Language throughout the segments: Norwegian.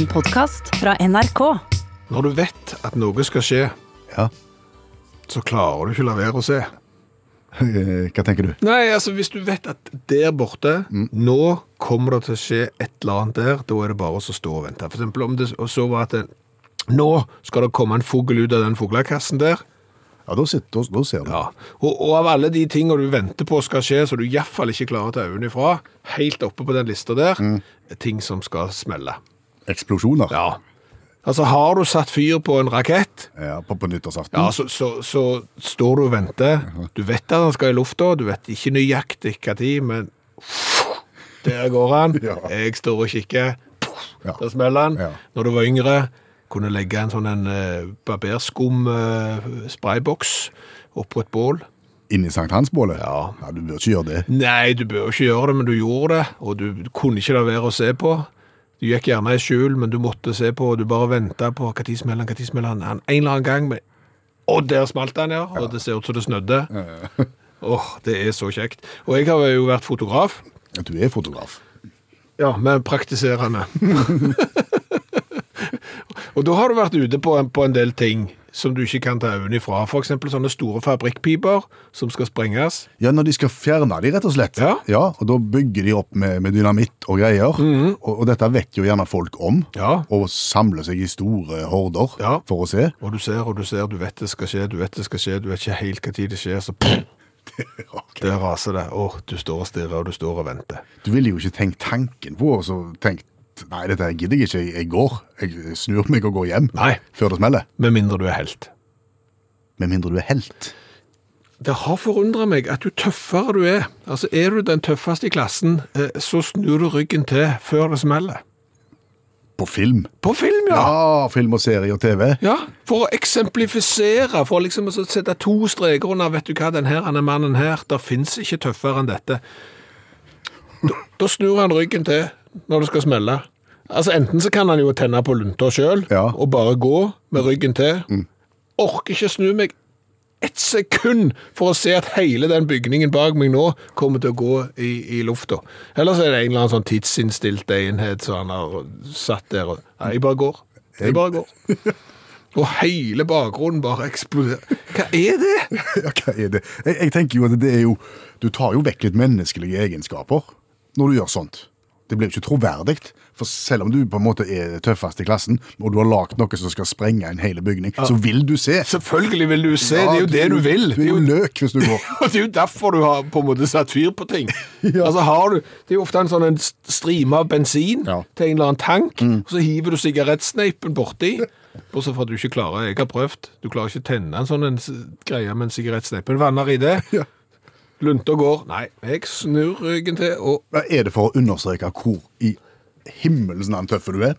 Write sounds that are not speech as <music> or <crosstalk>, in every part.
En podkast fra NRK. Når du vet at noe skal skje, Ja. så klarer du ikke la være å se. Eh, <laughs> Hva tenker du? Nei, altså hvis du vet at der borte, nå kommer det til å skje et eller annet der, da er det bare å stå og vente. For eksempel om det så var at det, nå skal det komme en fugl ut av den fuglekassen der, Ja, da, sitter, da, da ser du. ja. Og, og av alle de tinga du venter på skal skje, så du i hvert fall ikke klarer å ta øynene ifra, helt oppe på den lista der, er ting som skal smelle. Eksplosjoner. Ja. Altså, har du satt fyr på en rakett, Ja, på, på nyttårsaften. Ja, så, så, så står du og venter. Du vet at han skal i lufta, du vet ikke nøyaktig hva tid, men der går han. <laughs> Ja. Jeg står og kikker. Ja. Der smeller han. Ja. Når du var yngre, kunne legge en sånn en uh, barberskum-sprayboks oppå et bål. Inni sankthansbålet? Ja. ja. Du bør ikke gjøre det. Nei, du bør ikke gjøre det, men du gjorde det, og du kunne ikke la være å se på. Du gikk gjerne i skjul, men du måtte se på, og du bare ventet på tid smeller han, tid smeller han, en eller annen gang, men, og der smalt han, ja, og det ser ut som det snødde. <laughs> Åh, det er så kjekt. Og jeg har jo vært fotograf, Du er fotograf. ja, men praktiserende. <laughs> og da har du vært ute på en, på en del ting som du ikke kan ta øynene ifra. Eksempel sånne store fabrikkpiper som skal sprenges. Ja, når de skal fjerne de, rett og slett. Ja. ja og da bygger de opp med, med dynamitt og greier. og, og dette vet jo gjerne folk om. Ja. Og samler seg i store horder Ja. for å se. Og du ser og du ser, du vet det skal skje, du vet det skal skje, du vet ikke helt hva tid det skjer, så <laughs> Okay. der raser det. Åh, du står og stirrer, og du står og venter. Du ville jo ikke tenkt tanken på og så Nei, dette gidder jeg ikke. Jeg går. Jeg snur meg og går hjem Nei. før det smeller. Med mindre du er helt. Med mindre du er helt. Det har forundret meg at jo tøffere du er, altså er du den tøffeste i klassen, eh, så snur du ryggen til før det smeller. På film. På film, ja! Ja, film og serie og TV. Ja, for å eksemplifisere, for liksom å sette to streker under, vet du hva, den her, denne mannen her, der finnes ikke tøffere enn dette. Da, da snur han ryggen til når det skal smelle. Altså enten så kan han jo tenne på lunta selv, Ja. og bare gå med ryggen til. Orker ikke snu meg ett sekund for å se at hele den bygningen bak meg nå kommer til å gå i, i lufta. så er det en eller annen sånn tidsinnstilt enhet som han har satt der. og- Nei, jeg bare går. Jeg bare går. <laughs> Og hele bakgrunnen bare eksploderer. Hva er det? <laughs> Ja, hva er det? Jeg, jeg tenker jo at det er jo Du tar jo vekk litt menneskelige egenskaper når du gjør sånt. Det blir jo ikke troverdig. For selv om du på en måte er tøffest i klassen, og du har lagd noe som skal sprenge en hel bygning, så vil du se. Selvfølgelig vil du se, det er jo det du vil. Du er jo løk hvis du går. <laughs> Og det er jo derfor du har på en måte satt fyr på ting. <laughs> Altså har du, Det er jo ofte en sånn en strime av bensin Ja. til en eller annen tank, og så hiver du sigarettsneipen borti. Bortsett fra at du ikke klarer, jeg har prøvd, du klarer ikke å tenne en sånn greie med en sigarettsneip. En vanner i det, <laughs> Ja. Lunter går, nei, jeg snur ryggen til, og Er det for å understreke hvor i himmelens navn tøffe du er?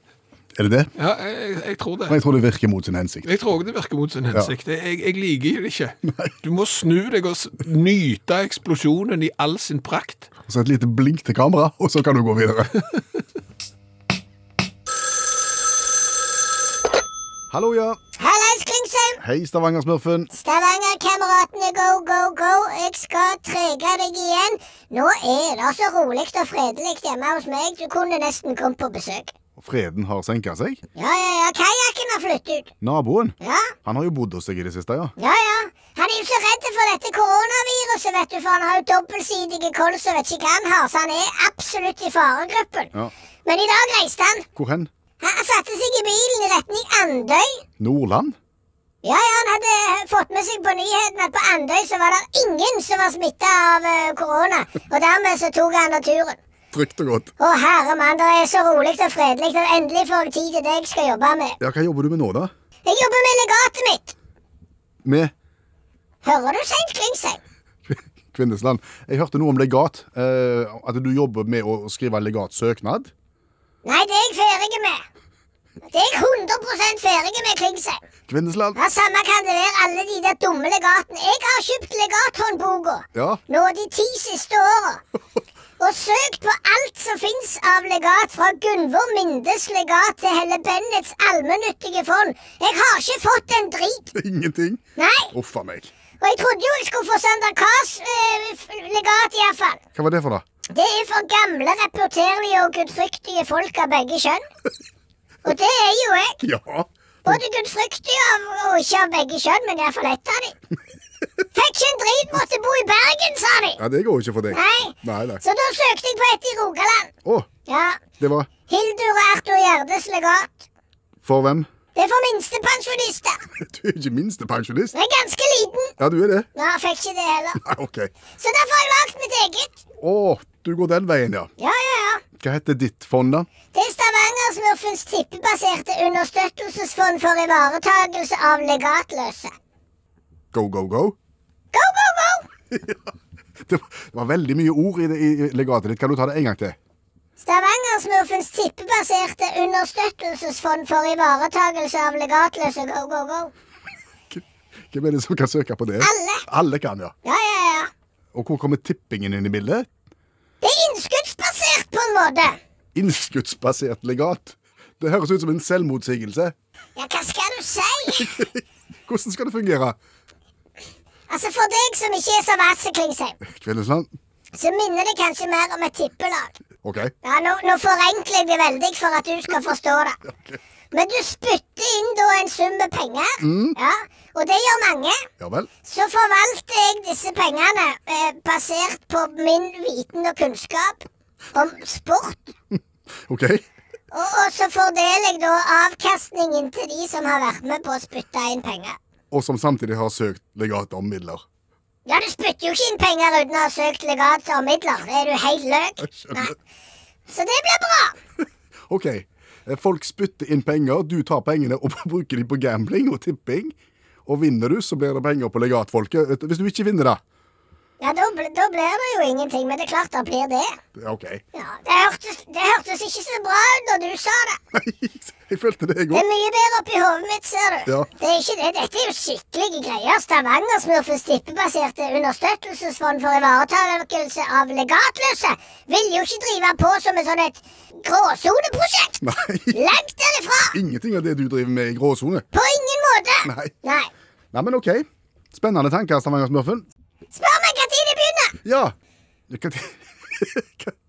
Er det det? ja, jeg, jeg tror det. Men jeg tror det virker mot sin hensikt. Jeg tror også det virker mot sin hensikt. Jeg, jeg liker det ikke. Nei. Du må snu deg og nyte eksplosjonen i all sin prakt. Så et lite blink til kamera, og så kan du gå videre. <laughs> Hallo, ja. Hallais, Klingsheim! Hei, Stavanger-smurfen. Stavanger-kameratene, go, go, go! Jeg skal trege deg igjen. Nå er det så rolig og fredelig hjemme hos meg. Du kunne nesten kommet på besøk. Freden har senka seg. Ja, ja, ja. Kajakken har flyttet ut. Naboen. Ja, Han har jo bodd hos deg i det siste, ja. ja, ja. Han er jo så redd for dette koronaviruset, vet du, for han har jo dobbeltsidige kols og vet ikke hva han har, så han er absolutt i faregruppen. Ja. Men i dag reiste han. Hvor hen? Han satte seg i bilen i retning Andøy. Nordland? Ja, ja, han hadde fått med seg på nyheten at på Andøy så var det ingen som var smitta av eh, korona. Og dermed så tok han naturen. Trygt og godt. Å herre mann, det er så rolig og fredelig. Og endelig får jeg tid til det jeg skal jobbe med. Ja, Hva jobber du med nå, da? Jeg jobber med legatet mitt. Med Hører du seint, Klingsheim? <laughs> Kvinnesland. Jeg hørte noe om legat. Eh, at du jobber med å skrive legatsøknad. Nei, det er jeg ferdig med. Det er jeg 100% ferdig med, Klingsheim. Kvinnesland. Ja, Samme kan det være alle de der dumme legatene. Jeg har kjøpt legathåndboka Ja. nå de ti siste åra. <laughs> Og søkt på alt som fins av legat, fra Gunvor Mindes legat til Helle Bennets allmennyttige fond. Jeg har ikke fått en drit. <laughs> Ingenting. Nei. Uff a meg. Og jeg trodde jo jeg skulle få Sander Kars eh, legat, iallfall. Hva var det for, da? Det er for gamle, reporterlige og gudfryktige folk av begge kjønn. <laughs> Og det er jo jeg. <laughs> Ja. Både gudfryktig av, og ikke av begge kjønn, men iallfall ett av dem. <laughs> Fikk ikke en drit, måtte bo i Bergen, sa de. ja, det går ikke for deg. Nei. Nei, nei. Så da søkte jeg på et i Rogaland. Oh, Ja. det var Hildur og Arthur Gjerdes legat. for hvem? Det er for minstepensjonister. <laughs> Du er ikke minstepensjonist. Jeg er ganske liten. Ja, du er det? Ja, fikk ikke det heller. Nei, OK. Så derfor har jeg lagd mitt eget. Å, du går den veien, ja. Ja, ja, ja. Hva heter ditt fond, da? Det er Stavangersmurfens tippebaserte understøttelsesfond for ivaretagelse av legatløse. Go, go, go? Go, go, go! <laughs> Det var, det var veldig mye ord i, det, i legatet ditt. Kan du ta det en gang til? Stavangersmurfens tippebaserte understøttelsesfond for ivaretagelse av legatløse. Go, go, go. Hvem er det som kan søke på det? Alle. Alle kan, ja. Ja, ja, ja. Og hvor kommer tippingen inn i bildet? Det er innskuddsbasert på en måte. Innskuddsbasert legat. Det høres ut som en selvmotsigelse. Ja, hva skal du si? <laughs> Hvordan skal det fungere? Altså, For deg som ikke er så vass, Klingsheim, Kvinnesland? så minner det kanskje mer om et tippelag. OK. Ja, nå, nå forenkler jeg det veldig for at du skal forstå det. <laughs> Men du spytter inn da en sum med penger, ja, og det gjør mange. Ja. Så forvalter jeg disse pengene eh, basert på min viten og kunnskap om sport. <laughs> OK. Og, og så fordeler jeg da avkastningen til de som har vært med på å spytte inn penger. Og som samtidig har søkt legat om midler. Ja, du spytter jo ikke inn penger uten å ha søkt legat og midler. Er du helt løk? Så det blir bra. <laughs> OK. Eh, Folk spytter inn penger, du tar pengene og <laughs> bruker dem på gambling og tipping. Og vinner du, så blir det penger på legatfolket. Hvis du ikke vinner, da? Ja, da, ble, da blir det jo ingenting, men det er klart det blir det. OK. Ja, Det hørtes, det hørtes ikke så bra ut når du sa det. <laughs> Nei, jeg følte det, jeg Det er mye bedre oppi hodet mitt, ser du. Ja. Det er ikke det. Dette er jo skikkelige greier. Stavanger-smurfens tippebaserte understøttelsesfond for ivaretakelse av legatløse vil jo ikke drive på som et sånn et gråsoneprosjekt. Nei. Langt derifra. Ingenting av det du driver med i gråsone. På ingen måte. Nei. Nei. Nei, men OK. Spennende tanker, Stavanger-smurfen. Spør meg. Ja. Hva <laughs>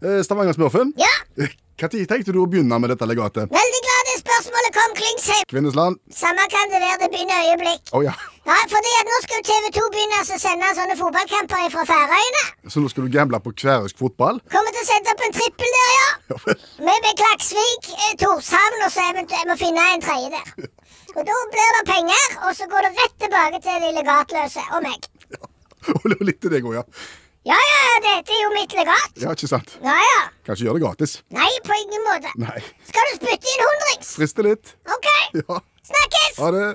Eh, Stavanger-smurfen. Ja. Når tenkte du å begynne med dette legatet? Veldig glad det spørsmålet kom, Klingsheim. Kvinnesland? Samme kan det være. Det begynner øyeblikk. Oh, ja. Ja, fordi at Nå skal TV 2 begynne å sende sånne fotballkamper fra Færøyene. Så nå skal du gamble på kværisk fotball? Kommer til å sette opp en trippel der, ja. Ja blir Med, Klaksvik, eh, Torshavn og så eventuelt må finne en tredje der. <laughs> Og Da blir det penger, og så går det rett tilbake til de legatløse og meg. <laughs> Og litt til deg òg, ja. Ja, ja, dette er jo mitt legat. Ja, ikke sant? Ja, ja. Kanskje gjøre det gratis. Nei, på ingen måte. Nei. Skal du spytte inn hundrings? Friste litt. OK, Ja. snakkes! Ha det.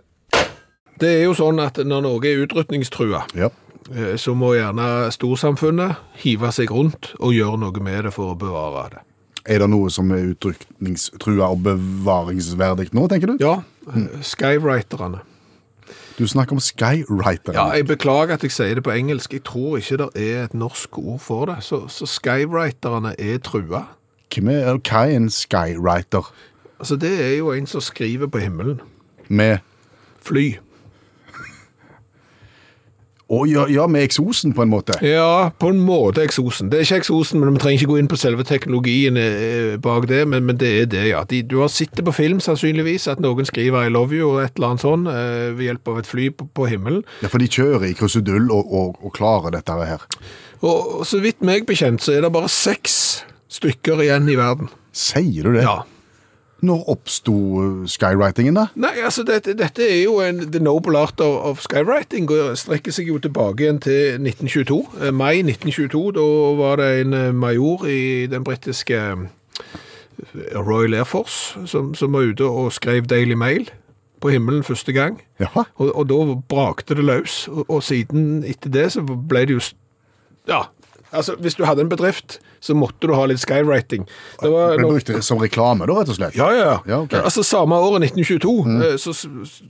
Det er jo sånn at når noe er utrydningstrua, Ja. eh, så må gjerne storsamfunnet hive seg rundt og gjøre noe med det for å bevare det. Er det noe som er utrykningstrua og bevaringsverdig nå, tenker du? Ja, skywriterne. Du snakker om skywriterne. Ja, jeg beklager at jeg sier det på engelsk. Jeg tror ikke det er et norsk ord for det. Så, så skywriterne er trua. Hvem er, hva er en skywriter? Altså, det er jo en som skriver på himmelen. Med Fly. Å, ja, ja, med eksosen, på en måte. Ja, på en måte eksosen. Det er ikke eksosen, men vi trenger ikke gå inn på selve teknologien eh, bak det, men, men det er det, ja. De, du har sett det på film, sannsynligvis, at noen skriver I love you og et eller annet sånn eh, ved hjelp av et fly på, på himmelen. Ja, For de kjører i krusedull og, og, og klarer dette her. Og så vidt meg bekjent, så er det bare seks stykker igjen i verden. Sier du det? Ja. Når oppsto skywritingen, da? Nei, altså dette, dette er jo en The Noble Art of, of Skywriting, og strekker seg jo tilbake igjen til 1922. Eh, mai 1922, da var det en eh, major i den britiske eh, Royal Air Force som, som var ute og skrev Daily Mail på himmelen første gang. Og, og da brakte det løs, og, og siden etter det så ble det jo Ja, altså hvis du hadde en bedrift, så måtte du ha litt skywriting. Det var Ble brukt som reklame, da, rett og slett? ja, ja. Ja, okay. Altså Samme året, 1922, mm. så s- s-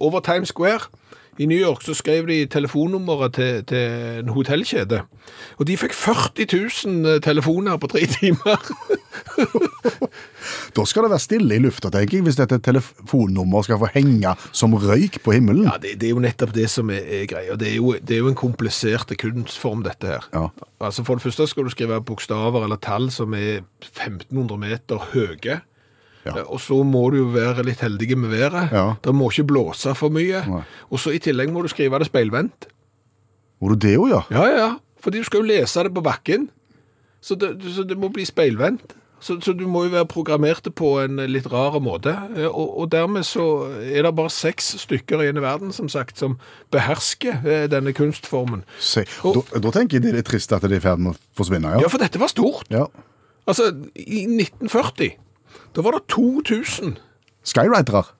over Times Square I New York så skrev de telefonnummeret til, til en hotellkjede. Og de fikk 40 000 telefoner på tre <laughs> timer. Da skal det være stille i lufta, tenker jeg, hvis dette telefonnummeret skal få henge som røyk på himmelen. Ja, det, det er jo nettopp det som er, er greia. Det er, jo, det er jo en komplisert kunstform, dette her. Ja. Altså For det første skal du skrive bokstaver eller tall som er 1500 meter høye. Ja. Og så må du jo være litt heldig med været. Ja. Det må ikke blåse for mye. Nei. Og så i tillegg må du skrive det speilvendt. Må du det òg, ja? Ja, ja. Fordi du skal jo lese det på bakken. Så det, så det må bli speilvendt. Så, så du må jo være programmert på en litt rar måte. Eh, Og, og dermed så er det bare seks stykker i verden, som sagt, som behersker eh, denne kunstformen. Se, Og- da, da tenker jeg det er litt trist at det er i ferd med å forsvinne, Ja, ja. for dette var stort. ja. Altså, i 1940, da var det 2000. Skywriterer.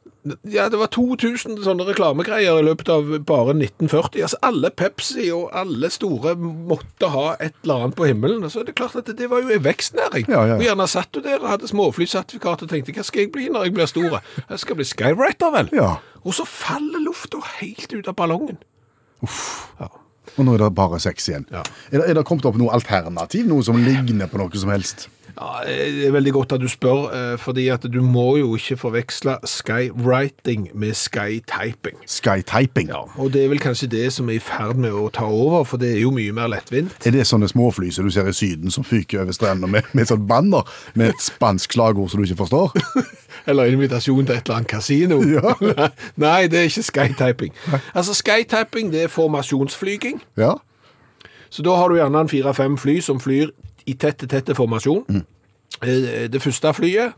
Ja, det var 2000 sånne reklamegreier i løpet av bare 1940. Altså, alle Pepsi og alle store måtte ha et eller annet på himmelen. Så er det klart at det, det var jo en vekstnæring. Ja, ja. Og gjerne satt du der og hadde småflysertifikat og tenkte, hva skal jeg bli når jeg blir stor? Jeg skal bli skywriter, vel? Ja. Og så faller lufta helt ut av ballongen. Uff, Og nå er det bare seks igjen. Ja. Er, det, er det kommet opp noe alternativ? Noe som ligner på noe som helst? Ja, det er veldig godt at du spør, eh, fordi at du må jo ikke forveksle skywriting med skytyping. Skytyping. Ja, og det er vel kanskje det som er i ferd med å ta over, for det er jo mye mer lettvint. Er det sånne småfly som du ser i Syden som fyker over strendene med, med et sånt banner med et spansk slagord som du ikke forstår? <laughs> Eller invitasjon til et eller annet kasino. <laughs> Ja. <laughs> Nei, det er ikke skytyping. Altså, skytyping det er formasjonsflyging. Ja. Så da har du gjerne en fire-fem fly som flyr i tette, tette formasjon. Mm. Det første flyet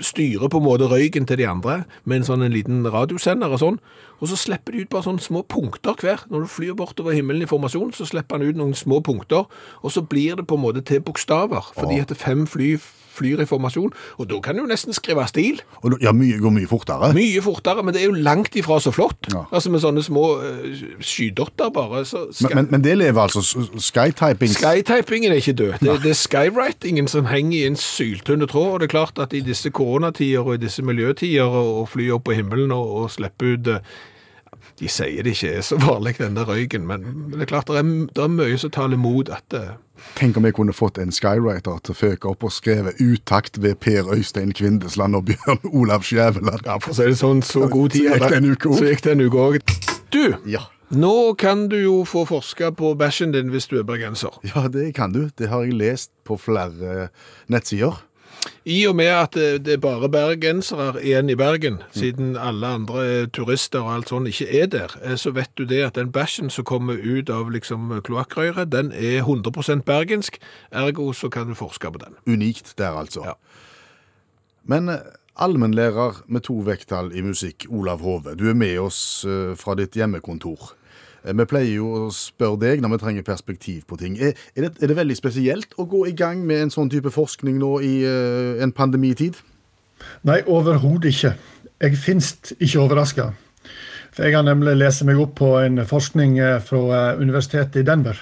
styrer på en måte røyken til de andre med en sånn en liten radiosender og sånn, og så slipper de ut bare sånne små punkter hver. Når du flyr bortover himmelen i formasjon, så slipper han ut noen små punkter, og så blir det på en måte til bokstaver, fordi at fem fly flyr i formasjon, og da kan du nesten skrive stil. Og ja, mye går mye fortere. Mye fortere, men det er jo langt ifra så flott. Ja. Altså med sånne små uh, skydotter bare, så Men, men, men det lever altså skytyping Skytypingen er ikke død. Det, det er skywritingen som henger i en syltynne tråd. Og det er klart at i disse koronatider og i disse miljøtider og fly opp på himmelen og, og slippe ut eh, De sier det ikke er så vanlig, den der røyken, men det er klart det er, det er mye som taler at eh, Tenk om jeg kunne fått en skywriter til å føke opp og skrive utakt ved Per Øystein Kvindesland og Bjørn Olav Skjæveland. Ja, for å si det sånn, så god tid Så gikk det en uke også. Så gikk det en uke òg. Du, Ja. nå kan du jo få forske på bæsjen din hvis du er bergenser. ja, det kan du. Det har jeg lest på flere nettsider. I og med at det, er bare bergensere igjen i Bergen, siden alle andre turister og alt sånt ikke er der, eh, så vet du det at den bæsjen som kommer ut av liksom kloakkrøret, den er 100% bergensk, ergo så kan du forske på den. Unikt der, altså. Ja. Men eh, allmennlærer med to vekttall i musikk, Olav Hove, du er med oss eh, fra ditt hjemmekontor. Eh, Vi pleier jo å spørre deg når vi trenger perspektiv på ting. Er, er, det, er det veldig spesielt å gå i gang med en sånn type forskning nå i uh, en pandemitid? Nei, overhodet ikke. Jeg finnes ikke overraska. For jeg har nemlig lest meg opp på en forskning eh, fra universitetet i Denver.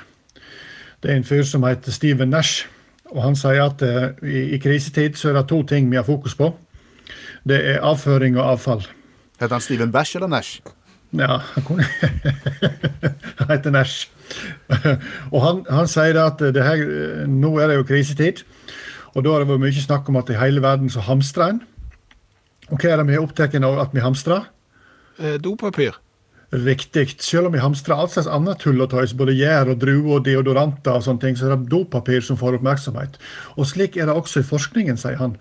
Det er en fyr som heter Steven Nash. Og han sier at i, i krisetid så er det to ting vi har fokus på. Det er avføring og avfall. Heter han Steven Bæsj eller Nash? Ja, <laughs> han kunne heter Nash. og han, han sier at det her, nå er det jo krisetid, og da har det vært mye snakk om at i hele verden så hamstrer en. Og hva er det vi er opptatt av at vi hamstrer? Eh, dopapir. Riktig. Selv om vi hamstrer alt slags annet tull og tøys, både gjær og druer og deodoranter og sånne ting, så er det dopapir som får oppmerksomhet. Og slik er det også i forskningen, sier han.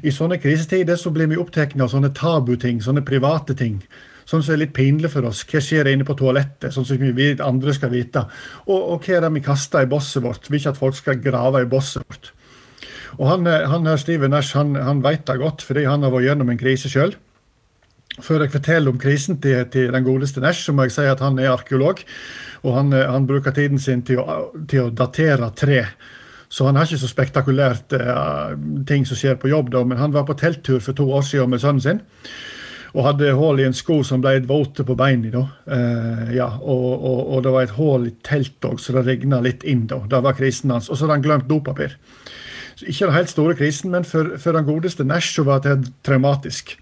I sånne krisetider så blir vi opptatt av sånne tabuting, sånne private ting. Sånn som er litt pinlig for oss. Hva skjer inne på toalettet? Sånn som vi andre skal vite. Og, og hva er det vi kaster i bosset vårt? Vi vil ikke at folk skal grave i bosset vårt. Og han, eh, han her, Steven Nash han, han vet det godt, fordi han har vært gjennom en krise sjøl. Før jeg forteller om krisen til, til den godeste Nash, så må jeg si at han er arkeolog. Og han, eh, han bruker tiden sin til å, til å datere tre. Så han har ikke så spektakulært uh, ting som skjer på jobb, da, men han var på telttur for to år siden med sønnen sin. Og hadde hull i en sko som ble våte på beina. da. Eh, ja, og, og, og det var et hull i teltet òg, så det regna litt inn. da. Det var krisen hans. Og så hadde han glemt dopapir. Så ikke den helt store krisen, men for, for den godeste Nash så var det traumatisk.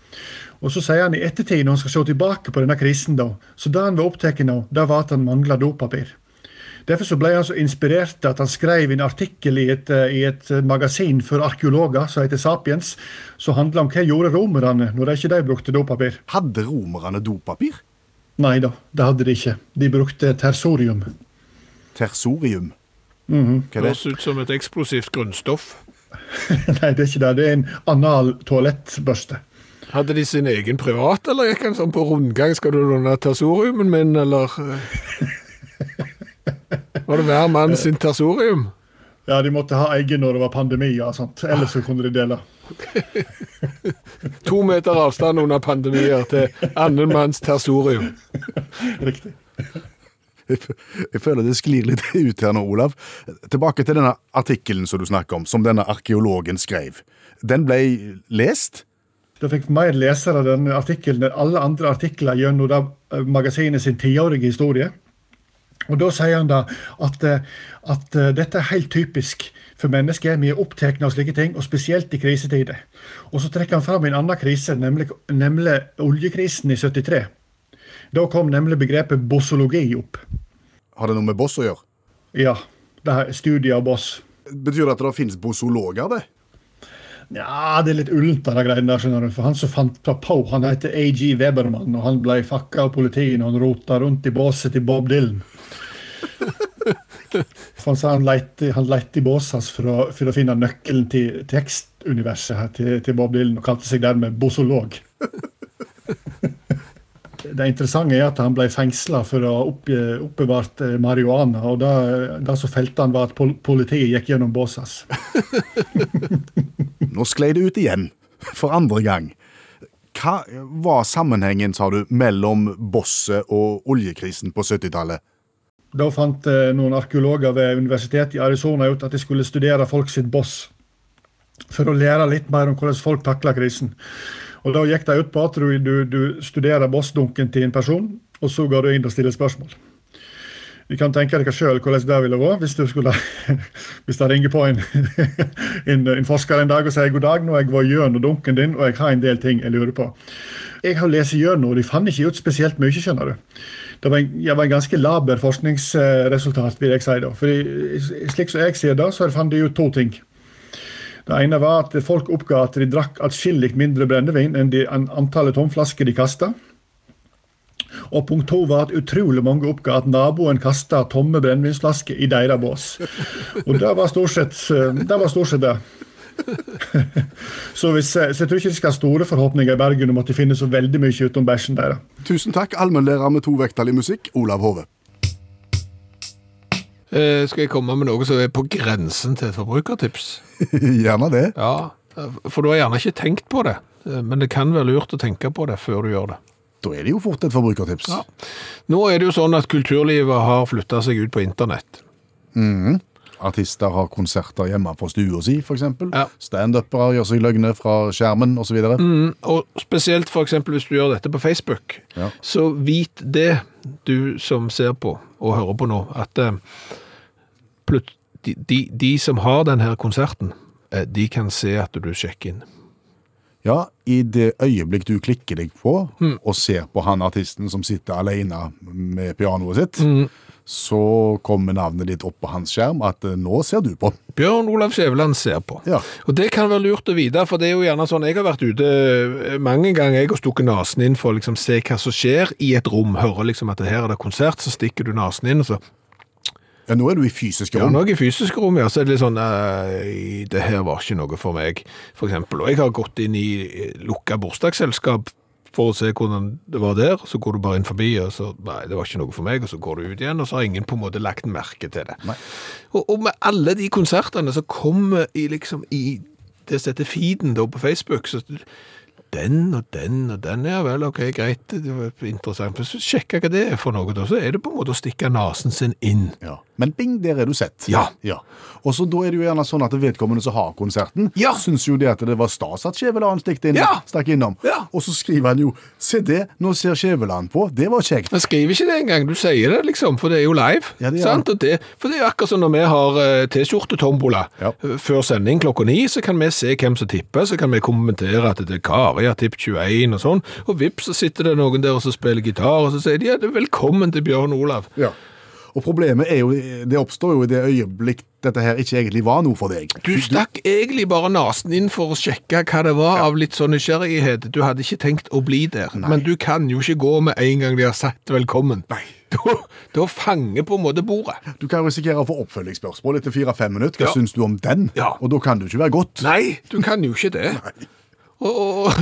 Og så sier han i ettertid, når han skal se tilbake på denne krisen, da, så det han var opptatt av, det var at han mangla dopapir. Derfor så ble han så inspirert at han skrev en artikkel i et, eh, i et magasin for arkeologer som heter Sapiens, som handla om hva gjorde romerne når de ikke de brukte dopapir. Hadde romerne dopapir? Nei da, det hadde de ikke. De brukte tersorium. Tersorium? Hva er det? Høres ut som et eksplosivt grunnstoff. <laughs> Nei, det er ikke det. Det er en anal toalettbørste. Hadde de sin egen privat, eller gikk han sånn på rundgang? Skal du låne tersoriumen min, eller eh? <laughs> Var det hver mann sin tersorium? Ja, de måtte ha egen når det var pandemi, ja, sant? ellers så kunne de dele. To meter avstand under pandemier til annen manns tersorium. Riktig. Jeg føler det sklir litt ut her nå, Olav. Tilbake til denne artikkelen som du snakker om, som denne arkeologen skrev. Den ble lest? Det fikk mer lesere denne artikkelen enn alle andre artikler gjennom eh, magasinet sin tiårige historie. Og Da sier han da at, eh, at eh, dette er helt typisk for mennesker. Vi er opptatt av slike ting, og spesielt i krisetider. Og Så trekker han fram en annen krise, nemlig, nemlig oljekrisen i 73. Da kom nemlig begrepet bossologi opp. Har det noe med boss å gjøre? Ja, det er studiet av boss. Betyr det at det finnes bossologer, det? Ja, det er litt ullent, det greiene der. skjønner du. For Han som fant på, han heter AG Webermann, og han ble fakka av politiet når han rota rundt i båset til Bob Dylan. <laughs> Han sa han lette, i båsen hans for for å finne nøkkelen til tekstuniverset her til, til Bob Dylan, og kalte seg dermed bossolog. <laughs> Det interessante er at han ble fengsla for å ha opp, oppbevart marihuana. Og det, som felte han, var at pol politiet gikk gjennom båsen. <laughs> Nå sklei det ut igjen, for andre gang. Hva var sammenhengen, sa du, mellom bosset og oljekrisen på 70-tallet? Da fant eh, noen arkeologer ved universitetet i Arizona ut at de skulle studere folk sitt boss. For å lære litt mer om hvordan folk takla krisen. Og Da gikk de ut på at du, du, studerer bossdunken til en person, og så går du inn og stiller spørsmål. Vi kan tenke dere sjøl hvordan det ville vært hvis, du skulle, <laughs> hvis det ringer på en, <laughs> en, en forsker en dag og sier god dag, nå har jeg vært gjennom dunken din, og jeg har en del ting jeg lurer på. Jeg har lest gjennom, og de fant ikke ut spesielt mye, skjønner du. Det var, en, det var en ganske laber forskningsresultat, vil jeg si. da. Fordi Slik som jeg ser det, så fant de ut to ting. Det ene var at folk oppga at de drakk atskillig mindre brennevin enn de, enn antallet tomflasker de kasta. Og punkt to var at utrolig mange oppga at naboen kasta tomme brennevinsflasker i deres bås. Og det var stort sett eh, det. Var stort sett det. <laughs> så, hvis, så jeg tror ikke de skal ha store forhåpninger i Bergen om at de finner så veldig mye utom bæsjen deres. Tusen takk, allmennlærer med to vekttall i musikk, Olav Hove. Eh, skal jeg komme med noe som er på grensen til et forbrukertips? <laughs> Gjerne det. Ja, for du har gjerne ikke tenkt på det, eh, men det kan være lurt å tenke på det før du gjør det. Da er det jo fort et forbrukertips. Ja. Nå er det jo sånn at kulturlivet har flytta seg ut på internett. Artister har konserter hjemme på stua si, f.eks. Ja. Standupere gjør seg løgne fra skjermen osv. videre Mm, og spesielt eksempel hvis du gjør dette på Facebook, Ja. så vit det, du som ser på og hører på nå, at eh, de, de, de som har denne konserten, eh, de kan se at du sjekker inn. Ja, i det øyeblikk du klikker deg på og ser på han artisten som sitter alene med pianoet sitt, så kommer navnet ditt opp på hans skjerm at eh, nå ser du på. Bjørn Olav Skjæveland ser på. Ja. Og det kan være lurt å vite, for det er jo gjerne sånn, jeg har vært ute eh, mange ganger, jeg har stukket nasen inn for å liksom se hva som skjer i et rom, hører liksom at her er det konsert, så stikker du nasen inn, og så Ja, nå er du i fysiske Ja, nå er jeg i fysiske rom, ja, så er det litt sånn Nei, det her var ikke noe for meg, eksempel. Og jeg har gått inn i eh, lukka bursdagsselskap for å se hvordan det var der, så går du bare inn forbi, og så Nei, det var ikke noe for meg, og så går du ut igjen, og så har ingen på en måte lagt merke til det. Og, og med alle de konsertene som kommer i liksom i det som heter feeden da på Facebook, så den og den og den, ja vel, ok, greit, det var interessant. Men så sjekker jeg hva det er for noe da, så er det på en måte å stikke nasen sin inn. Ja. Men bing, der er du sett. Ja. Og så da er det jo gjerne sånn at vedkommende som har konserten, Ja. syns jo det at det var stas at Skjæveland stikk inn, Ja. stakk innom. Ja. Og så skriver han jo Se det, nå ser Skjæveland på. Det var kjekt. Jeg skriver ikke det engang, du sier det liksom, for det er jo live. Ja, det er sant? Det, for det er jo akkurat som når vi har eh, T-skjortetombola Ja. eh, før sending klokka ni, så kan vi se hvem som tipper, så kan vi kommentere at det er Kari har tippet 21 og sånn, og vips, så sitter det noen der og så spiller gitar, og så sier de ja, det velkommen til Bjørn Olav. Ja. Og problemet er jo, det oppstår jo i det øyeblikk dette her ikke egentlig var noe for deg. Du stakk egentlig bare nasen inn for å sjekke hva det var av litt sånn nysgjerrighet. Du hadde ikke tenkt å bli der, men du kan jo ikke gå med en gang de har sagt velkommen. Nei. <laughs> Da, da fanger på en måte bordet. Du kan risikere å få oppfølgingsspørsmål etter fire-fem minutter. Hva Ja. syns du om den? Ja. Og da kan du ikke være godt. Nei, du kan jo ikke det. Og, og,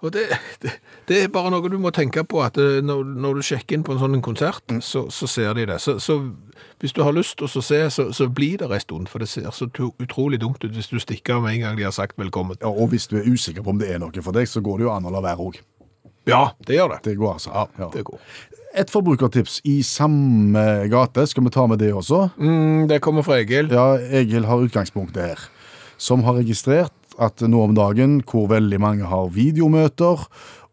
og det, det, det er bare noe du må tenke på, at eh, når, når du sjekker inn på en sånn konsert, så, så ser de det. Så, så hvis du har lyst til å se, så, så blir det en stund, for det ser så utrolig dumt ut hvis du stikker av med en gang de har sagt velkommen. Ja, og hvis du er usikker på om det er noe for deg, så går det jo an å la være òg. Ja, det gjør det. Det går altså. Ja, det går. Et forbrukertips i samme gate. Skal vi ta med det også? Mm, det kommer fra Egil. Ja, Egil har utgangspunktet her. Som har registrert at nå om dagen hvor veldig mange har videomøter,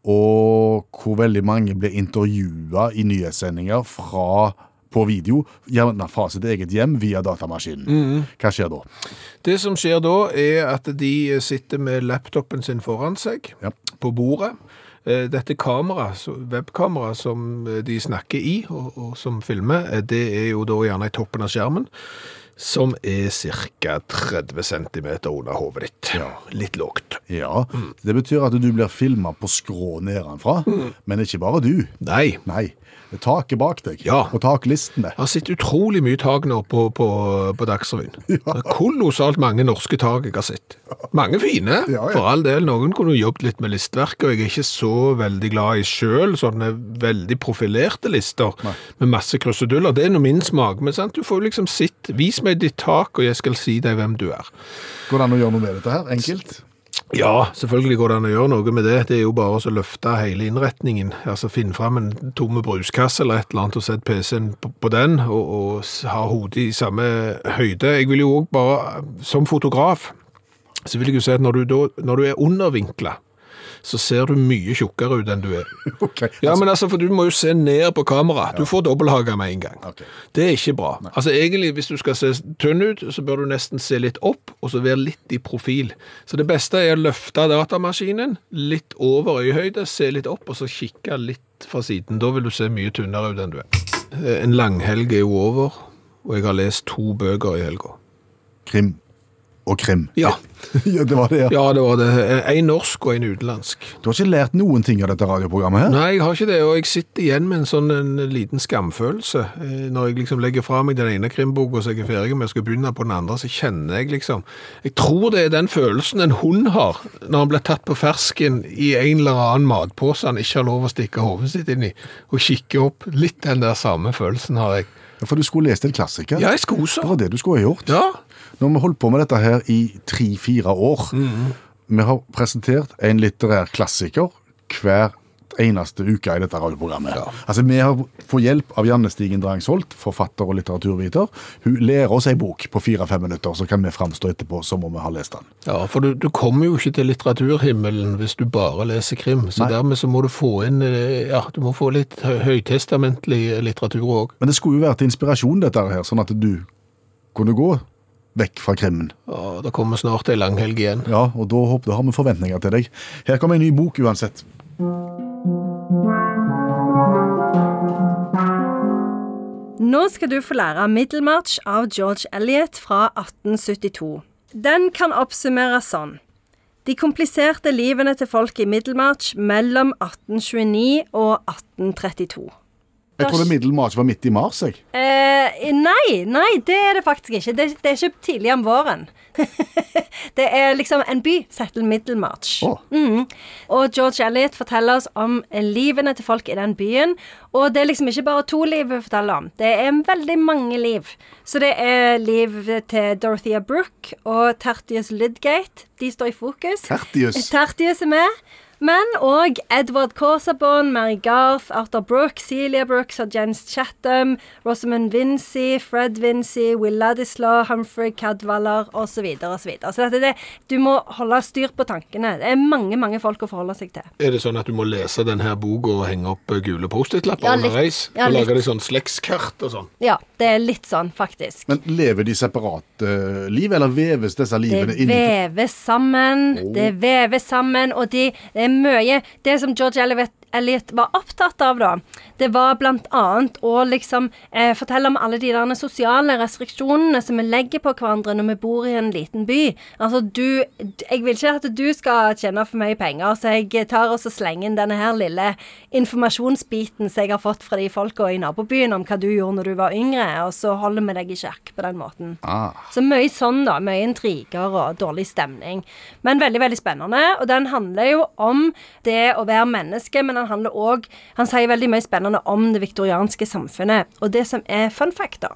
og hvor veldig mange blir intervjua i nyhetssendinger fra på video, gjerne fra sitt eget hjem via datamaskinen. Hva skjer da? Det som skjer da, er at de sitter med laptopen sin foran seg Ja. på bordet. Eh, Dette kamera, webkameraet webkamera som eh, de snakker i, og, og som filmer, eh, det er jo da gjerne i toppen av skjermen, som er ca. 30 cm under hodet ditt. Ja. Litt lågt. Ja, Det betyr at du blir filma på skrå nedenfra, men ikke bare du. Nei. Nei. Taket bak deg, Ja. og taklistene. Jeg har sett utrolig mye tak nå på, på, på Dagsrevyen. <laughs> Det er kolossalt mange norske tak jeg har sett. Mange fine, Ja, ja. for all del. Noen kunne jo jobbet litt med listverk, og jeg er ikke så veldig glad i sjøl sånne veldig profilerte lister med masse kruseduller. Det er nå min smak, men sant? du får liksom sitt Vis meg ditt tak, og jeg skal si deg hvem du er. Går det an å gjøre noe med dette her? Enkelt? Ja, selvfølgelig går det an å gjøre noe med det. Det er jo bare å løfte hele innretningen. Altså Finn fram en tomme bruskasse eller et eller annet og sett PC-en på den, og, og ha hodet i samme høyde. Jeg vil jo òg bare, som fotograf, så vil jeg jo si at når du, da, når du er undervinkla, så ser du mye tjukkere ut enn du er. <laughs> Ok. Ja, men altså, for du må jo se ned på kamera. Du får dobbelthage med en gang. Okay. Det er ikke bra. Altså egentlig, hvis du skal se tynn ut, så bør du nesten se litt opp, og så være litt i profil. Så det beste er å løfte datamaskinen litt over øyehøyde, se litt opp, og så kikke litt fra siden. Da vil du se mye tynnere ut enn du er. Eh, En langhelg er jo over, og jeg har lest to bøker i helga. Krim og krim. Ja. <laughs> ja, det var det. Ja. ja, det var det. En norsk og en utenlandsk. Du har ikke lært noen ting av dette radioprogrammet her? Nei, jeg har ikke det, og jeg sitter igjen med en sånn en liten skamfølelse. Eh, Når jeg liksom legger fra meg den ene krimboka som jeg er ferdig med, og skal begynne på den andre, så kjenner jeg liksom Jeg tror det er den følelsen en hund har når han blir tatt på fersken i en eller annen matpose han ikke har lov å stikke hodet sitt inn i, og kikke opp. Litt den der samme følelsen har jeg. For du skulle lest en klassiker. Ja, jeg skulle så. Det var det du skulle ha gjort. Ja. Når vi holdt på med dette her i tre-fire år, vi har presentert en litterær klassiker hver eneste uke i dette radioprogrammet. Altså, Vi har fått hjelp av Janne Stigen Drangsholt, forfatter og litteraturviter. Hun lærer oss ei bok på fire-fem minutter, så kan vi framstå etterpå som om vi har lest den. Ja, for du, du kommer jo ikke til litteraturhimmelen hvis du bare leser krim. Så Nei. dermed så må du få inn eh, Ja, du må få litt høytestamentlig litteratur òg. Men det skulle jo være til inspirasjon, dette her, sånn at du kunne gå vekk fra krimmen. Ja, det kommer snart ei langhelg igjen. Ja, og da, håper, da har vi forventninger til deg. Her kommer en ny bok uansett. Nå skal du få lære Middelmarch av George Eliot fra 1872. Den kan oppsummeres sånn. De kompliserte livene til folk i Middelmarch mellom 1829 og 1832. Jeg trodde Middelmars var midt i mars, jeg. Eh, nei, nei, det er det faktisk ikke. Det, det er ikke tidlig om våren. <laughs> det er liksom en by settle Middelmarch. Oh. Å. Mhm. Og George Elliot forteller oss om livene til folk i den byen. Og det er liksom ikke bare to liv vi forteller om. Det er veldig mange liv. Så det er liv til Dorothea Brooke og Tertius Lydgate. De står i fokus. Tertius. Tertius er med. Men òg Edward Corsabon, Mary Garth, Arthur Brooke, Celia Brooks og Jens Chatham, Rosamund Vinci, Fred Vinci, Will Ladislaw, Humphrey Cadwaller osv. Så, videre, og så, så dette, det, du må holde styr på tankene. Det er mange mange folk å forholde seg til. Er det sånn at du må lese denne boka og henge opp eh, gule Post-It-lapper Ja, underveis? Ja, og lage deg sånn slektskart og sånn? Ja, det er litt sånn, faktisk. Men lever de separate uh, liv, eller veves disse livene inn i veves sammen, det veves sammen, og de, det er mye. Det som George Eliot, Eliot var opptatt av, da, det var annet å liksom eh, fortelle om alle de der sosiale restriksjonene som vi legger på hverandre når vi bor i en liten by. Altså, du Jeg vil ikke at du skal tjene for mye penger, så jeg tar og slenger inn denne her lille informasjonsbiten som jeg har fått fra de folka i nabobyen om hva du gjorde når du var yngre, og så holder vi deg i sjakk på den måten. ah, Så mye sånn, da. Mye intriger og dårlig stemning. Men veldig, veldig spennende. Og den handler jo om det å være menneske, men den handler òg Han sier veldig mye spennende om det viktorianske samfunnet. Og det som er fun fact, da,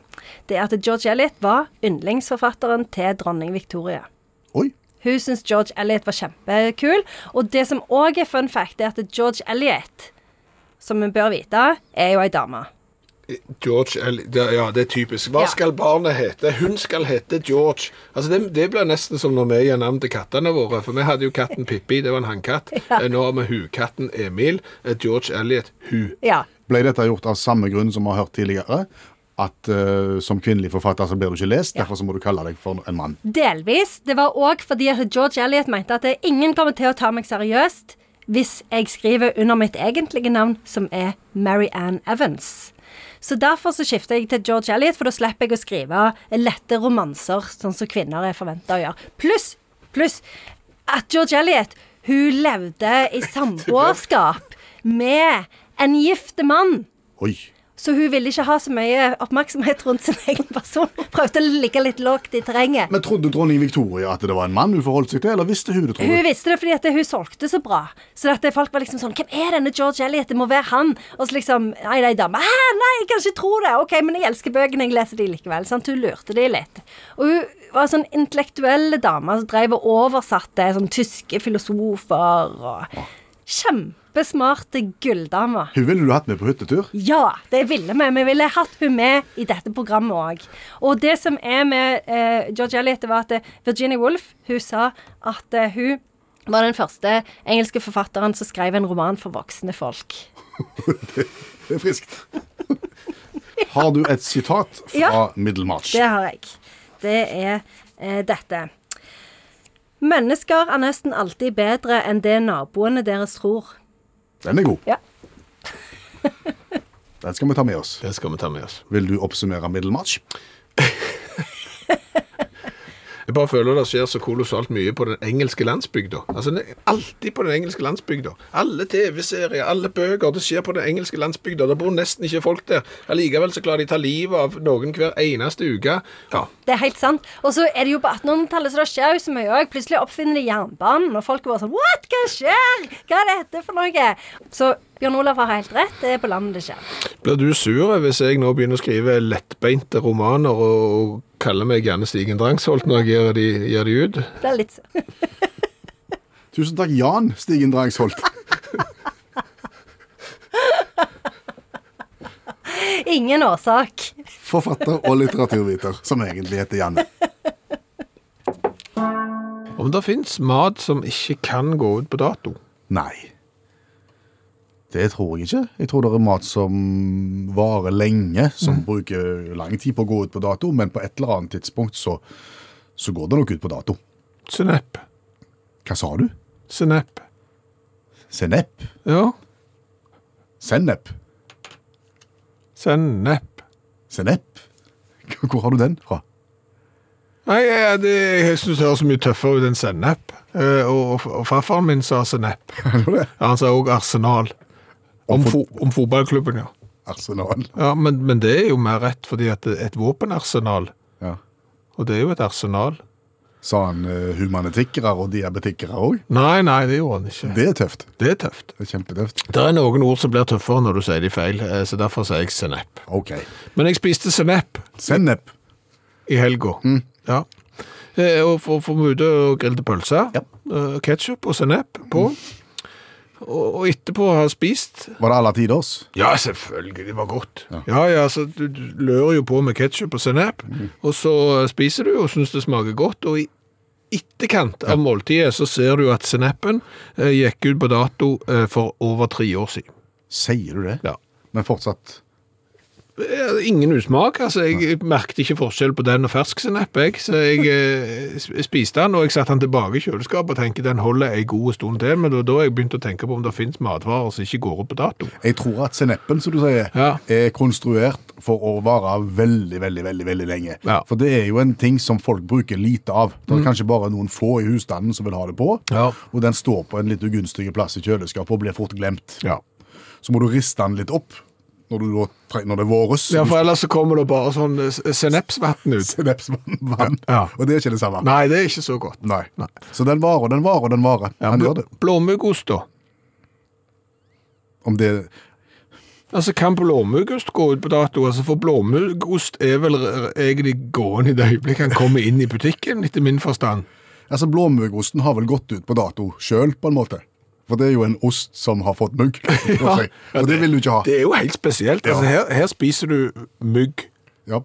det er at George Elliot var yndlingsforfatteren til dronning Victoria. Oi. Hun syns George Elliot var kjempekul. Og det som òg er fun fact, er at George Elliot, som vi bør vite, er jo ei dame. George, L. ja, det er typisk. Hva Ja. skal barnet hete? Hun skal hete George. Altså, det, det blir nesten som når vi gir navn til kattene våre. For vi hadde jo katten Pippi, det var en hannkatt. <laughs> Eh, Nå har vi hukatten Emil. Eh, George Elliot, hu. Ja. Ble dette gjort av samme grunn som vi har hørt tidligere? At eh, som kvinnelig forfatter så blir du ikke lest, derfor så må du kalle deg for en mann. Delvis. Det var òg fordi at George Elliot mente at ingen kommer til å ta meg seriøst hvis jeg skriver under mitt egentlige navn, som er Mary Ann Evans. Så derfor så skifter jeg til George Eliot, for da slipper jeg å skrive lette romanser, sånn som kvinner er forventa å gjøre. Pluss, pluss at George Eliot, hun levde i <laughs> samboerskap med en gift mann. Oi. Så hun ville ikke ha så mye oppmerksomhet rundt sin <laughs> egen person. Prøvde å ligge litt lågt i terrenget. Men trodde dronning Victoria at det var en mann hun forholdt seg til, eller visste hun det? Trodde? Hun visste det fordi at hun solgte så bra. Så at folk var liksom sånn Hvem er denne George Eliot? Det må være han. Og så liksom Nei, nei, dame. Hæ, nei, jeg kan ikke tro det. OK, men jeg elsker bøkene. Jeg leser de likevel. Sant? Hun lurte de litt. Og hun var sånn intellektuell dame som drev og oversatte sånn tyske filosofer og Kjempesmarte gulldame. Hun ville du hatt med på hyttetur? Ja, det ville vi. Vi ville hatt hun med i dette programmet òg. Og det som er med eh, George Eliot, var at eh, Virginia Woolf hun sa at eh, hun var den første engelske forfatteren som skrev en roman for voksne folk. <laughs> Det er friskt. Har du et sitat fra Ja. Middlemarch? Det har jeg. Det er eh, dette. Mennesker er nesten alltid bedre enn det naboene deres tror. Den er god. Ja. <laughs> Den skal vi ta med oss. Det skal vi ta med oss. Vil du oppsummere Middlemarch? <laughs> Jeg bare føler det skjer så kolossalt mye på den engelske landsbygda. Altså, alltid på den engelske landsbygda. Alle TV-serier, alle bøker, det skjer på den engelske landsbygda. Det bor nesten ikke folk der. Allikevel så klarer de ta livet av noen hver eneste uke. Ja, Det er helt sant. Og så er det jo på 1800-tallet, så det skjer jo så mye òg. Plutselig oppfinner de jernbanen, og folk er bare sånn What? Hva skjer? Hva er dette for noe? Så Bjørn Olav har helt rett. Det er på landet det skjer. Blir du sur hvis jeg nå begynner å skrive lettbeinte romaner og, og kaller meg gjerne Stigen Drangsholt når jeg gir de, gir de ut? Det er litt sur. <laughs> Tusen takk, Jan Stigen Drangsholt. <laughs> Ingen årsak. Forfatter og litteraturviter, som egentlig heter Janne. Om det fins mat som ikke kan gå ut på dato? Nei. Det tror jeg ikke. Jeg tror det er mat som varer lenge, som bruker lang tid på å gå ut på dato, men på et eller annet tidspunkt så, så går det nok ut på dato. Sennep. Hva sa du? Sennep. Sennep? Ja, Sennep? sennep. Sennep? Hvor har du den fra? Nei, jeg, det, jeg syns det høres så mye tøffere ut enn sennep. Eh, og, og farfaren min sa sennep. <laughs> Han sa òg Arsenal. Om, fo om fotballklubben, ja. Arsenal. ja men, men det er jo mer rett, fordi at et våpenarsenal, Ja. og det er jo et arsenal. Sa han uh, humanetikkere og diabetikere òg? Nei, nei, det gjorde han ikke. Det er tøft. Det er tøft. Det er kjempetøft. Det er noen ord som blir tøffere når du sier de feil, eh, så derfor sier jeg sennep. OK. Men jeg spiste sennep Sennep. i helga. Ja. Eh, Og for, for ute og grillte pølser. Ja. Ketsjup Ketchup og sennep på. Og, og etterpå har ha spist Var det alle tiders? Ja, selvfølgelig, det var godt. Ja, ja, så du, du lører jo på med ketchup og sennep, og så spiser du og syns det smaker godt, og i etterkant av måltidet så ser du at sennepen eh, gikk ut på dato eh, for over tre år siden. Sier du det? Ja. Men fortsatt Ingen usmak, altså jeg merkte ikke forskjell på den og fersk sennep, så jeg eh, spiste den, og jeg satte den tilbake i kjøleskapet og tenkte den holder en god stund til, men det var da jeg begynte å tenke på om det finnes matvarer som ikke går ut på dato. Jeg tror at sennepen, som du sier, Ja. er konstruert for å vare veldig, veldig, veldig veldig lenge. Ja. For det er jo en ting som folk bruker lite av. Det er kanskje bare noen få i husstanden som vil ha det på, Ja. og den står på en litt ugunstig plass i kjøleskapet og blir fort glemt. Så må du riste den litt opp når, du, når det våres. Ja, for ellers så kommer det bare sånn eh, sennepsvann ut. Sennepsvann. vann. Ja. <laughs> Og det er ikke det samme. Nei, det er ikke så godt. Nei. Så den varer, den varer, den varer. Ja, Han gjør det. blåmuggost da. Om det Altså, kan blåmuggost gå ut på dato? Altså, for blåmuggost er vel egentlig gående i det øyeblikket han kommer inn i butikken, etter min forstand. Altså, Blåmuggosten har vel gått ut på dato sjøl, på en måte. For det er jo en ost som har fått mugg. <laughs> Ja. Og det vil du ikke ha. Det er jo helt spesielt. Altså, her, her spiser du mugg. Ja.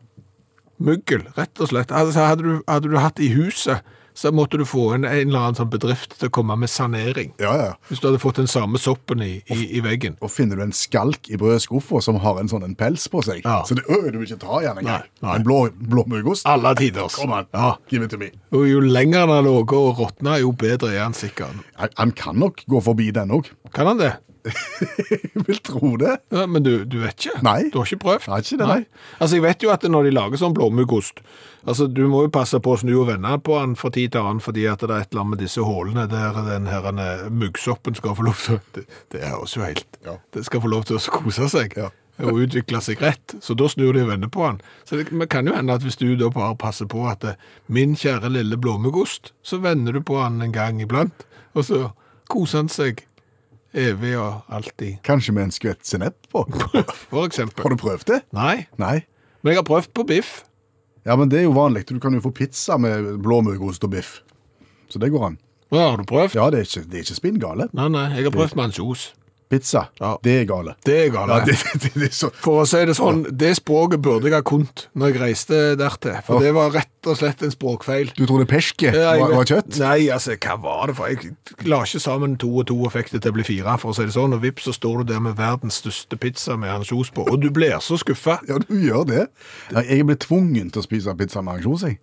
Muggel, rett og slett. Altså, hadde, du, hadde du hatt i huset, så måtte du få en, en eller annen sånn bedrift til å komme med sanering. ja, ja. Hvis du hadde fått den samme soppen i, i, i veggen. Og finner du en skalk i brødskuffa som har en sånn en pels på seg, Ja. så det, øh, du vil ikke ta igjen engang. Nei, nei. En blå, blåmuggost? Alle tiders. Kom an, Ja. give it to me. Og jo lenger den har ligget og råtna, jo bedre er han sikkert. Han, han kan nok gå forbi den òg. Kan han det? Jeg <laughs> vil tro det. Ja, men du, du vet ikke? Nei. Du har ikke prøvd? Nei, ikke det, nei. Altså, jeg vet jo at når de lager sånn blåmuggost, altså, du må jo passe på å snu og vende på den fra tid til annen, fordi at det er et eller annet med disse hålene der den her eh, muggsoppen skal få lov til. Det, det er også helt... Ja. Det skal få lov til å kose seg. Ja. Og utvikle seg rett. Så da snur de og vender på den. Så det men kan jo hende at hvis du da bare passer på at det, min kjære lille blåmuggost, så vender du på den en gang iblant, og så koser han seg evig og alltid. Kanskje med en skvett sennep på. <laughs> For eksempel. Har du prøvd det? Nei, Nei. men jeg har prøvd på biff. Ja, men det er jo vanlig. Du kan jo få pizza med blåmuggost og biff. Så det går an. Ja, har du prøvd? Ja, det er ikke, det er ikke spinngale. Nei, nei, jeg har prøvd med ansjos. Pizza, Ja. det er gale. Det er gale. Ja, <laughs> det, det, det er. For å si det sånn, det språket burde jeg ha kunnet når jeg reiste dertil. For ja. det var rett og slett en språkfeil. Du trodde jeg var, var kjøtt? Nei, altså, hva var det for? Jeg la ikke sammen to og to og fikk det til å bli fire, for å si det sånn. Og vips, så står du der med verdens største pizza med ansjos på. Og du blir så skuffa. Ja, du gjør det. Jeg ble tvungen til å spise pizza med ansjos, jeg.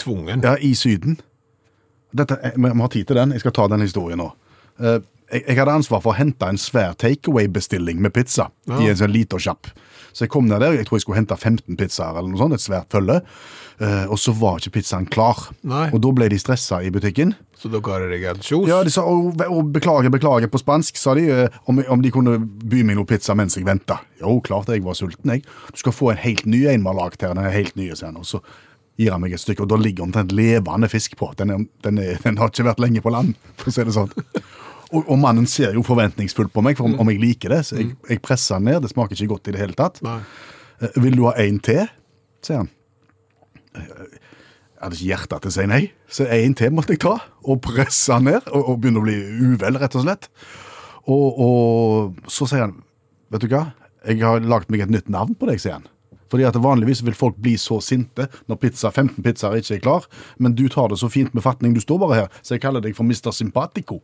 Tvungen. Ja, i Syden. Dette, eh, vi har tid til den. Jeg skal ta den historien nå. Eh, Jeg, jeg hadde ansvar for å hente en svær takeaway-bestilling med pizza i en sånn liten sjapp. Så jeg kom ned der, jeg tror jeg skulle hente 15 pizzaer eller noe sånt, et svært følge. Uh, og så var ikke pizzaen klar. Nei. Og da ble de stressa i butikken. Så ga det deg kjos? Ja, de sa «Å, å, beklager, beklager på spansk, sa de, Uh, om, om de kunne by meg noe pizza mens jeg venta. Jo, klart jeg var sulten, jeg. Du skal få en helt ny en vi har lagd her. Den er helt nye, sier han. Og så gir han meg et stykke, og da ligger omtrent levende fisk på. Den, er, den, er, den har ikke vært lenge på land, for å si det sånn. Og, og mannen ser jo forventningsfullt på meg for om, om jeg liker det, så jeg, jeg presser den ned. Det smaker ikke godt i det hele tatt. Nei. Eh, Vil du ha en til? sier han. Eh, Jeg hadde ikke hjerte til å si nei, så en til måtte jeg ta. Og presse han ned, og, og begynne å bli uvel, rett og slett. Og, og så sier han, vet du hva, jeg har lagt meg et nytt navn på deg, sier han. Fordi at Vanligvis vil folk bli så sinte når pizza, 15 pizzaer ikke er klar, men du tar det så fint med fatning, du står bare her, så jeg kaller deg for Mr. Sympatico.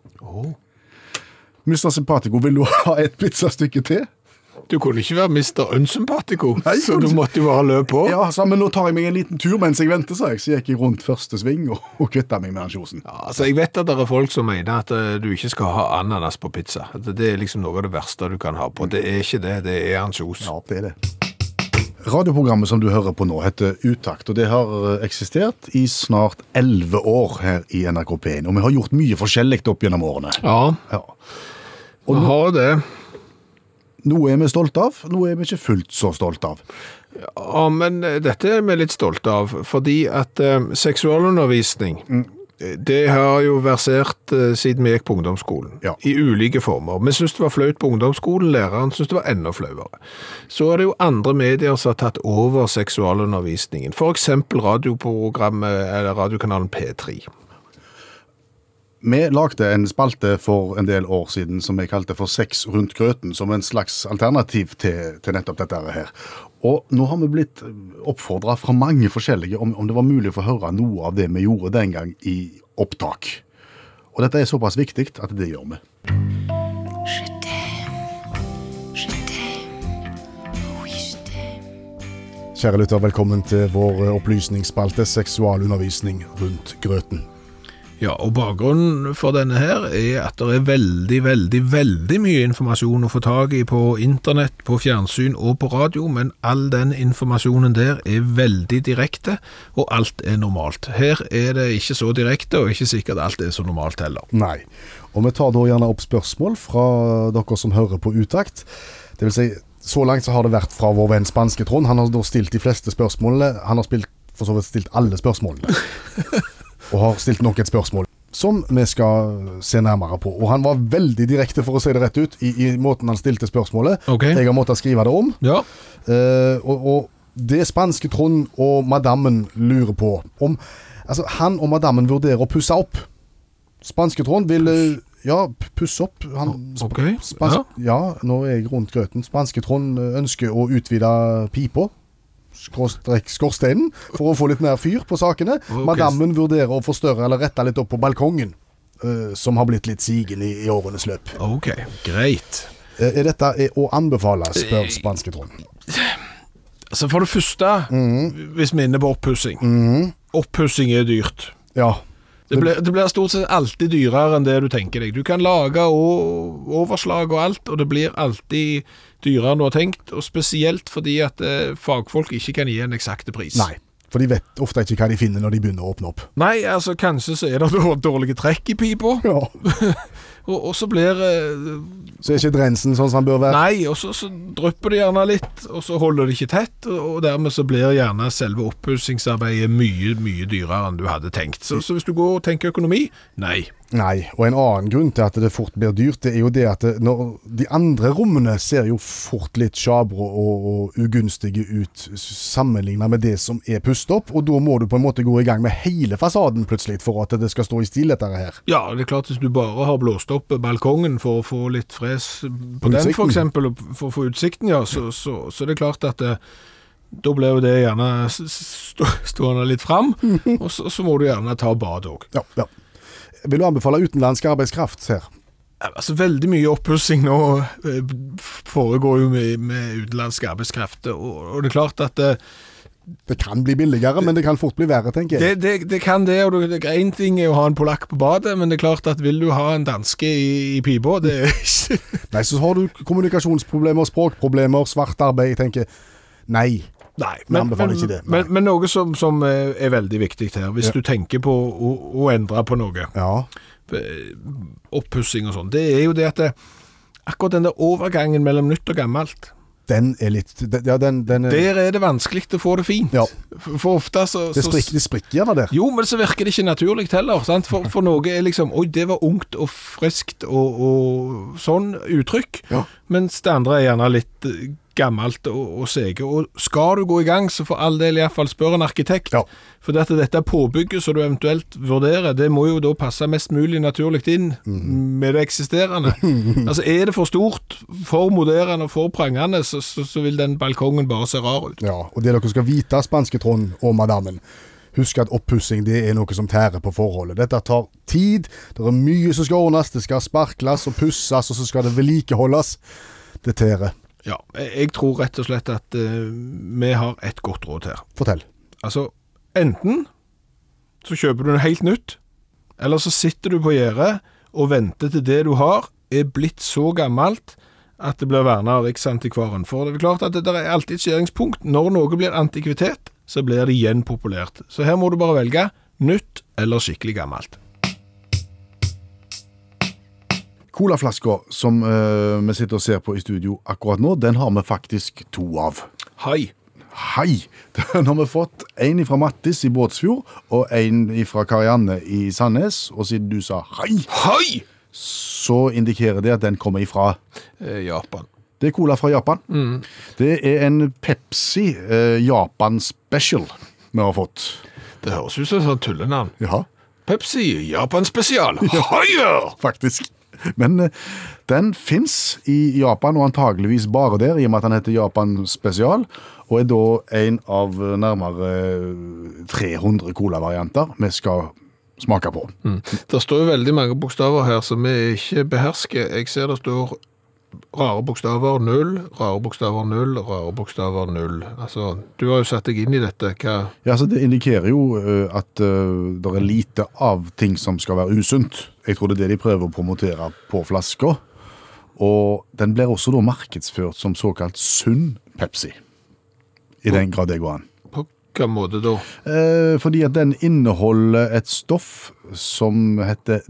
Mr. Sympatico, vil du <laughs> ha et pizzastykke til? Du kunne ikke være Mr. Unsympatico, Nei, så du måtte jo bare løpe på. Ja, så, men nå tar jeg meg en liten tur mens jeg venter, sa jeg. Så gikk jeg rundt første sving og, og kvitta meg med ansjosen. Ja, altså Jeg vet at det er folk som mener at uh, du ikke skal ha ananas på pizza. At Det er liksom noe av det verste du kan ha på. Det er ikke det, det er ansjos. Ja, det er det. Radioprogrammet som du hører på nå heter Utakt, og det har eh, eksistert i snart elleve år her i NRK P1. Og vi har gjort mye forskjellig opp gjennom årene. Ja, Ja. Vi har det. Noe er vi stolte av, noe er vi ikke fullt så stolte av. Ja, men eh, dette er vi litt stolte av, fordi at eh, seksualundervisning mm. det har jo versert eh, siden vi gikk på ungdomsskolen, Ja. i ulike former. Vi syntes det var flaut på ungdomsskolen, læreren syntes det var enda flauere. Så er det jo andre medier som har tatt over seksualundervisningen, eksempel radioprogrammet, eller radiokanalen P3. Vi lagde en spalte for en del år siden som vi kalte for Sex rundt grøten, som en slags alternativ til, til nettopp dette her. Og nå har vi blitt oppfordra fra mange forskjellige om, om det var mulig å få høre noe av det vi gjorde den gang i opptak. Og dette er såpass viktig at det gjør vi. Kjære lytter, velkommen til vår opplysningsspalte Seksualundervisning rundt grøten. Ja, og bakgrunnen for denne her er at det er veldig, veldig, veldig mye informasjon å få tak i på internett, på fjernsyn og på radio, men all den informasjonen der er veldig direkte, og alt er normalt. Her er det ikke så direkte, og ikke sikkert alt er så normalt heller. Nei. Og vi tar da gjerne opp spørsmål fra dere som hører på utakt. Det vil si, så langt så har det vært fra vår venn Spanske Trond. Han har da stilt de fleste spørsmålene. Han har spilt, for så vidt stilt alle spørsmålene. <laughs> og har stilt nok et spørsmål som vi skal se nærmere på. Og han var veldig direkte, for å si det rett ut, i, i måten han stilte spørsmålet. Okay. Jeg har måttet skrive det om. Ja, Uh, og, og det spanske Trond og madammen lurer på om Altså, han og madammen vurderer å pusse opp. Spanske Trond vil eh, ja, pusse opp. Han, sp- okay. ja. ja. nå er jeg rundt grøten. Spanske Trond ønsker å utvide pipa. Skorsteinen, for å få litt mer fyr på sakene. Okay. Madammen vurderer å forstørre eller rette litt opp på balkongen, uh, som har blitt litt sigen i, i årenes løp. ok, greit. Eh, er dette er å anbefale, spør spanske Trond. Altså for det første, hvis vi er inne på oppussing. Oppussing er dyrt. Ja. Det blir, det blir stort sett alltid dyrere enn det du tenker deg. Du kan lage overslag og alt, og det blir alltid dyrere enn du har tenkt, og spesielt fordi at eh, fagfolk ikke kan gi en eksakte pris. Nei. For de vet ofte ikke hva de finner når de begynner å åpne opp. Nei, altså kanskje så er det <laughs> dårlige trekk i pipa, Ja. <laughs> og, og så blir eh, Så er ikke drensen sånn som han bør være. Nei, og så, så drypper det gjerne litt, og så holder det ikke tett, og, dermed så blir gjerne selve oppussingsarbeidet mye, mye dyrere enn du hadde tenkt. Så, så hvis du går og tenker økonomi, nei. Nei. Og en annen grunn til at det fort blir dyrt, det er jo det at det, de andre rommene ser jo fort litt sjabre og, og ugunstige ut sammenlignet med det som er pustet opp, og da må du på en måte gå i gang med hele fasaden plutselig for at det skal stå i stil dette her. Ja, det er klart hvis du bare har blåst opp balkongen for å få litt fres på den Utsikten. for eksempel, og for å få utsikten, ja, så, så, så det er klart at det, da blir jo det gjerne stående litt fram, <laughs> og så, så må du gjerne ta bad òg. Ja, ja. Vil du anbefale utenlandsk arbeidskraft her? Altså, veldig mye oppussing nå eh, foregår jo med, med utenlandsk arbeidskraft, og, og det er klart at det, Det kan bli billigere, men det kan fort bli verre, tenker jeg. det, det, det kan det, og Én en ting er å ha en polakk på badet, men det er klart at vil du ha en danske i, i pipa, det er ikke Nei, så har du kommunikasjonsproblemer, språkproblemer, svart arbeid. Jeg tenker nei. Nei, det, nei. Men, men noe som, som er er veldig viktig her, hvis Ja. du tenker på å, å endre på noe, Ja. eh, oppussing og sånn, det er jo det at det, akkurat den der overgangen mellom nytt og gammelt, Den er litt Ja, den, den er, der er det vanskelig å få det fint. Ja. For ofte så, det, sprikker, de sprikker gjerne der. Jo, men så virker det ikke naturlig heller. Sant? For, for noe er liksom Oi, det var ungt og friskt og, og sånn uttrykk. Ja. Mens det andre er gjerne litt eh, gammelt og, og sege. Og skal du gå i gang, så for all del iallfall spør en arkitekt. Ja. For dette, dette påbygget som du eventuelt vurderer, det må jo da passe mest mulig naturlig inn Mm. med det eksisterende. <laughs> altså Er det for stort, for moderne og for prangende, så, så, så vil den balkongen bare se rar ut. Ja, og det dere skal vite, spanske Trond og madammen, husk at oppussing det er noe som tærer på forholdet. Dette tar tid, det er mye som skal ordnes, det skal sparkles og pusses, og så skal det vedlikeholdes. Det tærer. Ja, jeg tror rett og slett at uh, vi har et godt råd her. Fortell. Altså, enten så kjøper du noe helt nytt, eller så sitter du på gjerdet og venter til det du har er blitt så gammelt at det blir vernet av Riksantikvaren. For det er klart at det der er alltid et skjæringspunkt. Når noe blir antikvitet, så blir det igjen populært. Så her må du bare velge nytt eller skikkelig gammelt. Colaflaska som eh, vi sitter og ser på i studio akkurat nå, den har vi faktisk to av. Hei. Hei! <laughs> Den har vi fått. En fra Mattis i Båtsfjord, og en fra Karianne i Sandnes. Og siden du sa hei, Hei! så indikerer det at den kommer ifra Eh, Japan. Det er cola fra Japan. Det er en Pepsi eh, Japan Special vi har fått. Det høres ut som et sånt tullenavn. Ja. Pepsi Japan spesial. Higher! <laughs> faktisk. <laughs> Men eh, den fins i Japan, og antageligvis bare der, i og med at den heter Japan Spesial, og er da en av eh, nærmere eh, 300 colavarianter vi skal smake på. Det står jo veldig mange bokstaver her som vi ikke behersker. Jeg ser det står rare bokstaver null, rare bokstaver null, rare bokstaver null. Altså, du har jo satt deg inn i dette. Hva Ja, altså Det indikerer jo eh, at uh, det er lite av ting som skal være usunt. Jeg tror det er det de prøver å promotere på flaska. Og den blir også da markedsført som såkalt sunn Pepsi. I den grad det går an. på hvilken måte da? Eh, fordi at den inneholder et stoff som heter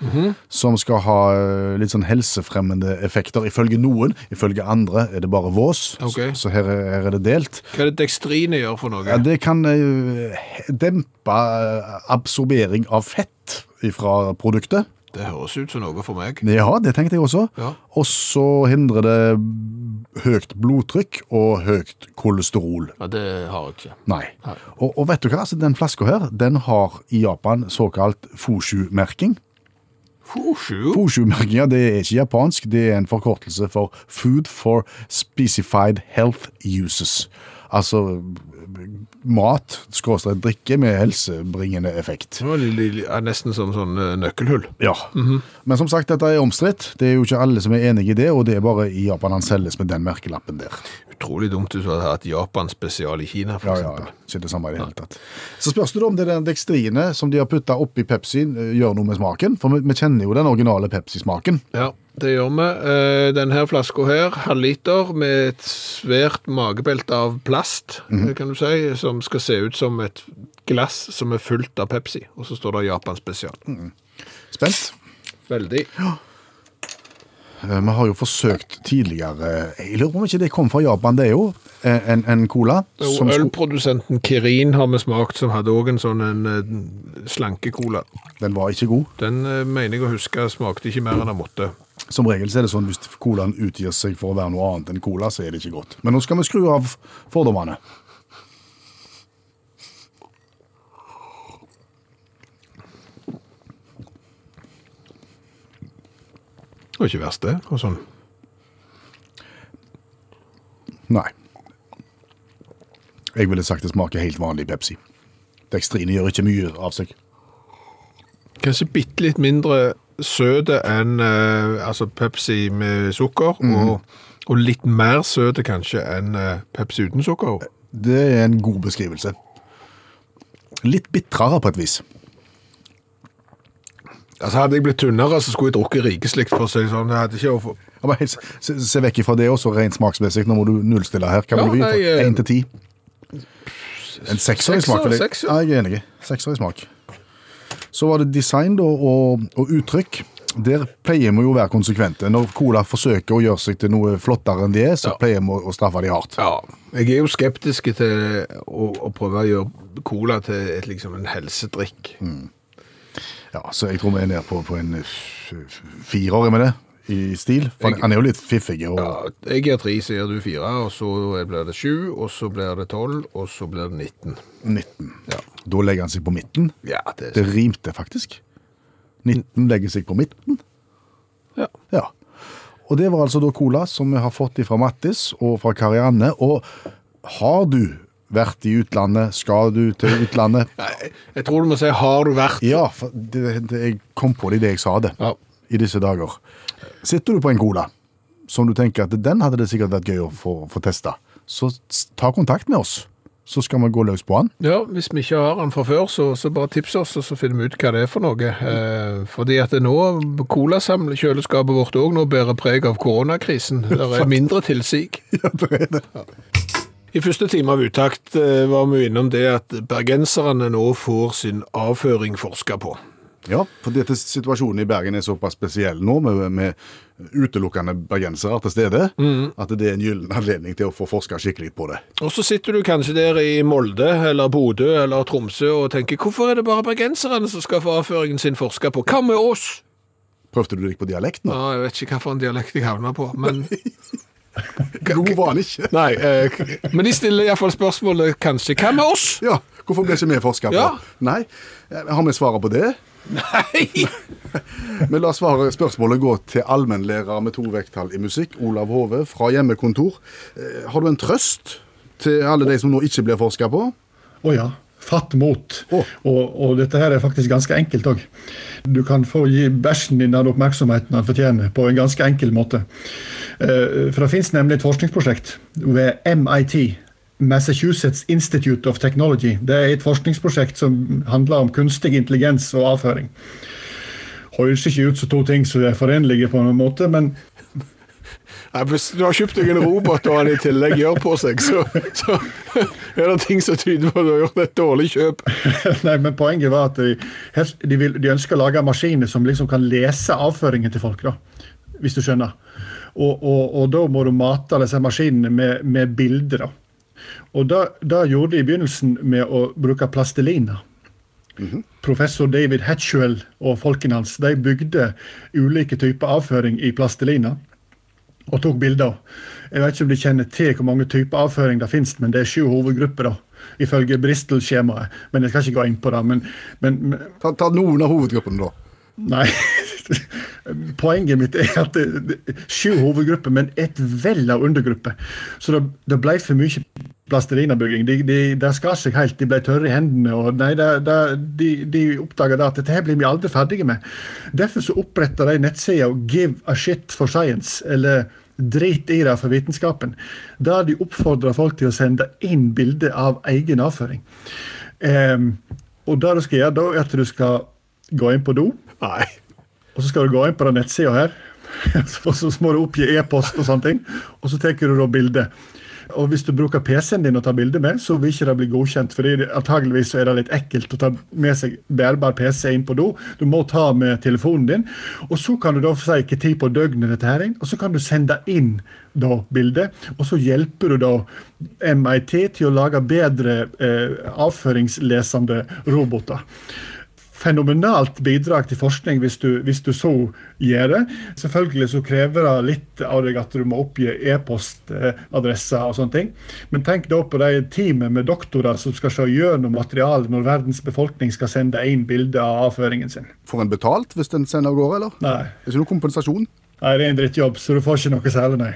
dextrin. Som skal ha eh, litt sånn helsefremmende effekter, ifølge noen. Ifølge andre er det bare vås, okay. så, så her, er- her er det delt. Hva er det dekstrine gjør for noe? Ja, det kan uh, dempe eh, absorbering av fett fra produktet. Det høres ut som noe for meg. Ja, det tenkte jeg også. Ja. Og så hindrer det høyt blodtrykk og høyt kolesterol. Ja, det har jeg ikke. Nei. Og, og vet du hva, altså, den flaska her, den har i Japan såkalt Fushu-merking. Fushu? Fushu-merkinga det er ikke japansk, det er en forkortelse for Food for Specified Health Uses. Altså mat, skråstrek drikke med helsebringende effekt. Det ja, nesten som sånn eh, nøkkelhull. Ja. Men som sagt, dette er omstridt. Det er jo ikke alle som er enig i det, og det er bare i Japan han selges med den merkelappen der. Utrolig dumt hvis du hadde hatt Japan spesial i Kina, for Ja, ja, ja. ikke det samme i det hele tatt. Så spørs det om det den dextrinet som de har putta oppi Pepsien, eh, gjør noe med smaken. For vi, vi kjenner jo den originale Pepsi-smaken. Ja, det gjør vi. Eh, Denne flaska her, halvliter, med et svært magebelte av plast, mm -hmm. kan du si, som skal se ut som et glass som er fullt av Pepsi. Og så står det Japan spesial. Mm. Spent. Veldig. Eh, Vi har jo forsøkt tidligere Jeg lurer på om ikke det kom fra Japan. Det er jo eh, en, en cola Og som Ølprodusenten Kirin har vi smakt, som hadde òg en sånn en, slanke-cola. Den var ikke god. Den eh, mener jeg å huske smakte ikke mer enn den måtte. Som regel så er det sånn hvis colaen utgir seg for å være noe annet enn cola, så er det ikke godt. Men nå skal vi skru av fordommene. Det var ikke verst, det. Og sånn. Nei. Jeg ville sagt det smaker helt vanlig Pepsi. Dextrine gjør ikke mye av seg. Kanskje bitte litt mindre søte enn eh, altså Pepsi med sukker, og, og litt mer søte kanskje enn eh, Pepsi uten sukker. Det er en god beskrivelse. Litt bitrere på et vis. Altså Hadde jeg blitt tynnere, så skulle jeg drukket rikeslikt, for det sånn. Jeg hadde ikke å få... Ja, men se, se vekk ifra det også, rent smaksmessig. Nå må du nullstille her. Hva Ja, må du gi? nei, eh, Én til ti? En sekser i smak. vil jeg- sekser. Ja, jeg er enig. Sekser i smak. Så var det design da, og, og uttrykk. Der pleier vi jo å være konsekvente. Når Cola forsøker å gjøre seg til noe flottere enn de er, så Ja. pleier vi å, straffe de hardt. Ja, jeg er jo skeptisk til å, å prøve å gjøre cola til et, liksom en helsedrikk. Ja, Så jeg tror vi er nede på, på en f- firer, er det? I stil. For Jeg- han er jo litt fiffig. Og, Ja, jeg gir tre, gir du fire, og så blir det sju, og så blir det tolv, og så blir det 19. 19. Ja. Da legger han seg på midten. Ja, det Det rimte faktisk. 19 legger seg på midten. Ja. Ja. Og det var altså da cola som vi har fått fra Mattis og fra Karianne. Og har du vært i utlandet, skal du til utlandet? Nei, jeg tror du må si 'har du vært'? Ja, det, det, jeg kom på det idet jeg sa det Ja. i disse dager. Sitter du på en cola som du tenker at den hadde det sikkert vært gøy å få, få testa, så ta kontakt med oss. Så skal vi gå løs på den. Ja, hvis vi ikke har den fra før, så, så bare tips oss, og så finner vi ut hva det er for noe. Eh, fordi at det nå, colasamlekjøleskapet vårt òg nå bærer preg av koronakrisen. Det er <laughs> mindre tilsig. Ja, det er det. I første time av Utakt eh, var vi innom det at bergenserne nå får sin avføring forska på. Ja, for dette situasjonen i Bergen er såpass spesiell nå, med, med utelukkende bergensere til stede, at det er en gyllen anledning til å få forska skikkelig på det. Og så sitter du kanskje der i Molde eller Bodø eller Tromsø og tenker hvorfor er det bare bergenserne som skal få avføringen sin forska på? Hva med oss? Prøvde du deg på dialekt nå? Ja, jeg vet ikke hvilken dialekt jeg havna på, men <laughs> God var han ikke. Nei, eh, men de stiller iallfall spørsmålet kanskje hva med oss? Ja, Hvorfor ble ikke vi forska på? Ja. Nei, eh, har vi svaret på det? Nei! <laughs> Men la svare spørsmålet gå til allmennlærer med to vekttall i musikk, Olav Hove fra hjemmekontor. Eh, Har du en trøst til alle de som nå ikke blir forska på? Å ja. Fatt mot. Oh. Og, og dette her er faktisk ganske enkelt òg. Du kan få gi bæsjen din den oppmerksomheten den fortjener, på en ganske enkel måte. Eh, For det finnes nemlig et forskningsprosjekt ved MIT. Massachusetts Institute of Technology. Det er et forskningsprosjekt som handler om kunstig intelligens og avføring. Høres ikke ut som to ting som er forenlige på noen måte, men Hvis du har kjøpt deg en robot og han i tillegg gjør på seg, så, så <laughs> er det ting som tyder på at du har gjort et dårlig kjøp. <laughs> Nei, men Poenget var at de, de, vil, de ønsker å lage maskiner som liksom kan lese avføringen til folk. da, Hvis du skjønner. Og, og, og da må du mate disse maskinene med, med bilder. da. Og da gjorde de i begynnelsen med å bruke plastelina. Professor David Hatchwell og folkene hans de bygde ulike typer avføring i plastelina og tok bilder. Jeg vet ikke om de kjenner til hvor mange typer avføring det finnes, men det er sju hovedgrupper, da, ifølge Bristol-skjemaet. Men jeg skal ikke gå inn på det. Men, men, men Ta, ta noen av hovedgruppene, da. Nei. Poenget mitt er at sju hovedgrupper, men et vell av undergrupper. Så det, det ble for mye plasterinabygging. De, de, det skar seg helt. De ble tørre i hendene. og nei, det, De, de oppdaga at dette her blir vi aldri ferdige med. Derfor så oppretta de nettsida 'Give a shit for science', eller Drit i det for vitenskapen. Der de oppfordra folk til å sende inn bilde av egen avføring. Um, og det du skal gjøre da, er at du skal gå inn på do. Nei. Og så skal du gå inn på den nettsida her, <laughs> og så må du oppgi e-post og sånne ting. Og så tar du da bilde. Og hvis du bruker PC-en din å ta bilde med, så vil ikke det bli godkjent. det- antageligvis er det litt ekkelt å ta med seg bærbar PC inn på do. Du må ta med telefonen din. Og så kan du da si hvilken tid på døgnet dette her er, og så kan du sende inn da bildet. Og så hjelper du da MIT til å lage bedre eh, avføringslesende roboter fenomenalt bidrag til forskning hvis du, hvis du så gjør det. Selvfølgelig så krever det litt av deg at du må oppgi e-postadresser og sånne ting. Men tenk da på de teamet med doktorer som skal se gjennom materialet når verdens befolkning skal sende inn bilde av avføringen sin. Får en betalt hvis en sender av gårde, eller? Nei. Er ikke noe kompensasjon? Nei, det er en drittjobb, så du får ikke noe særlig, nei.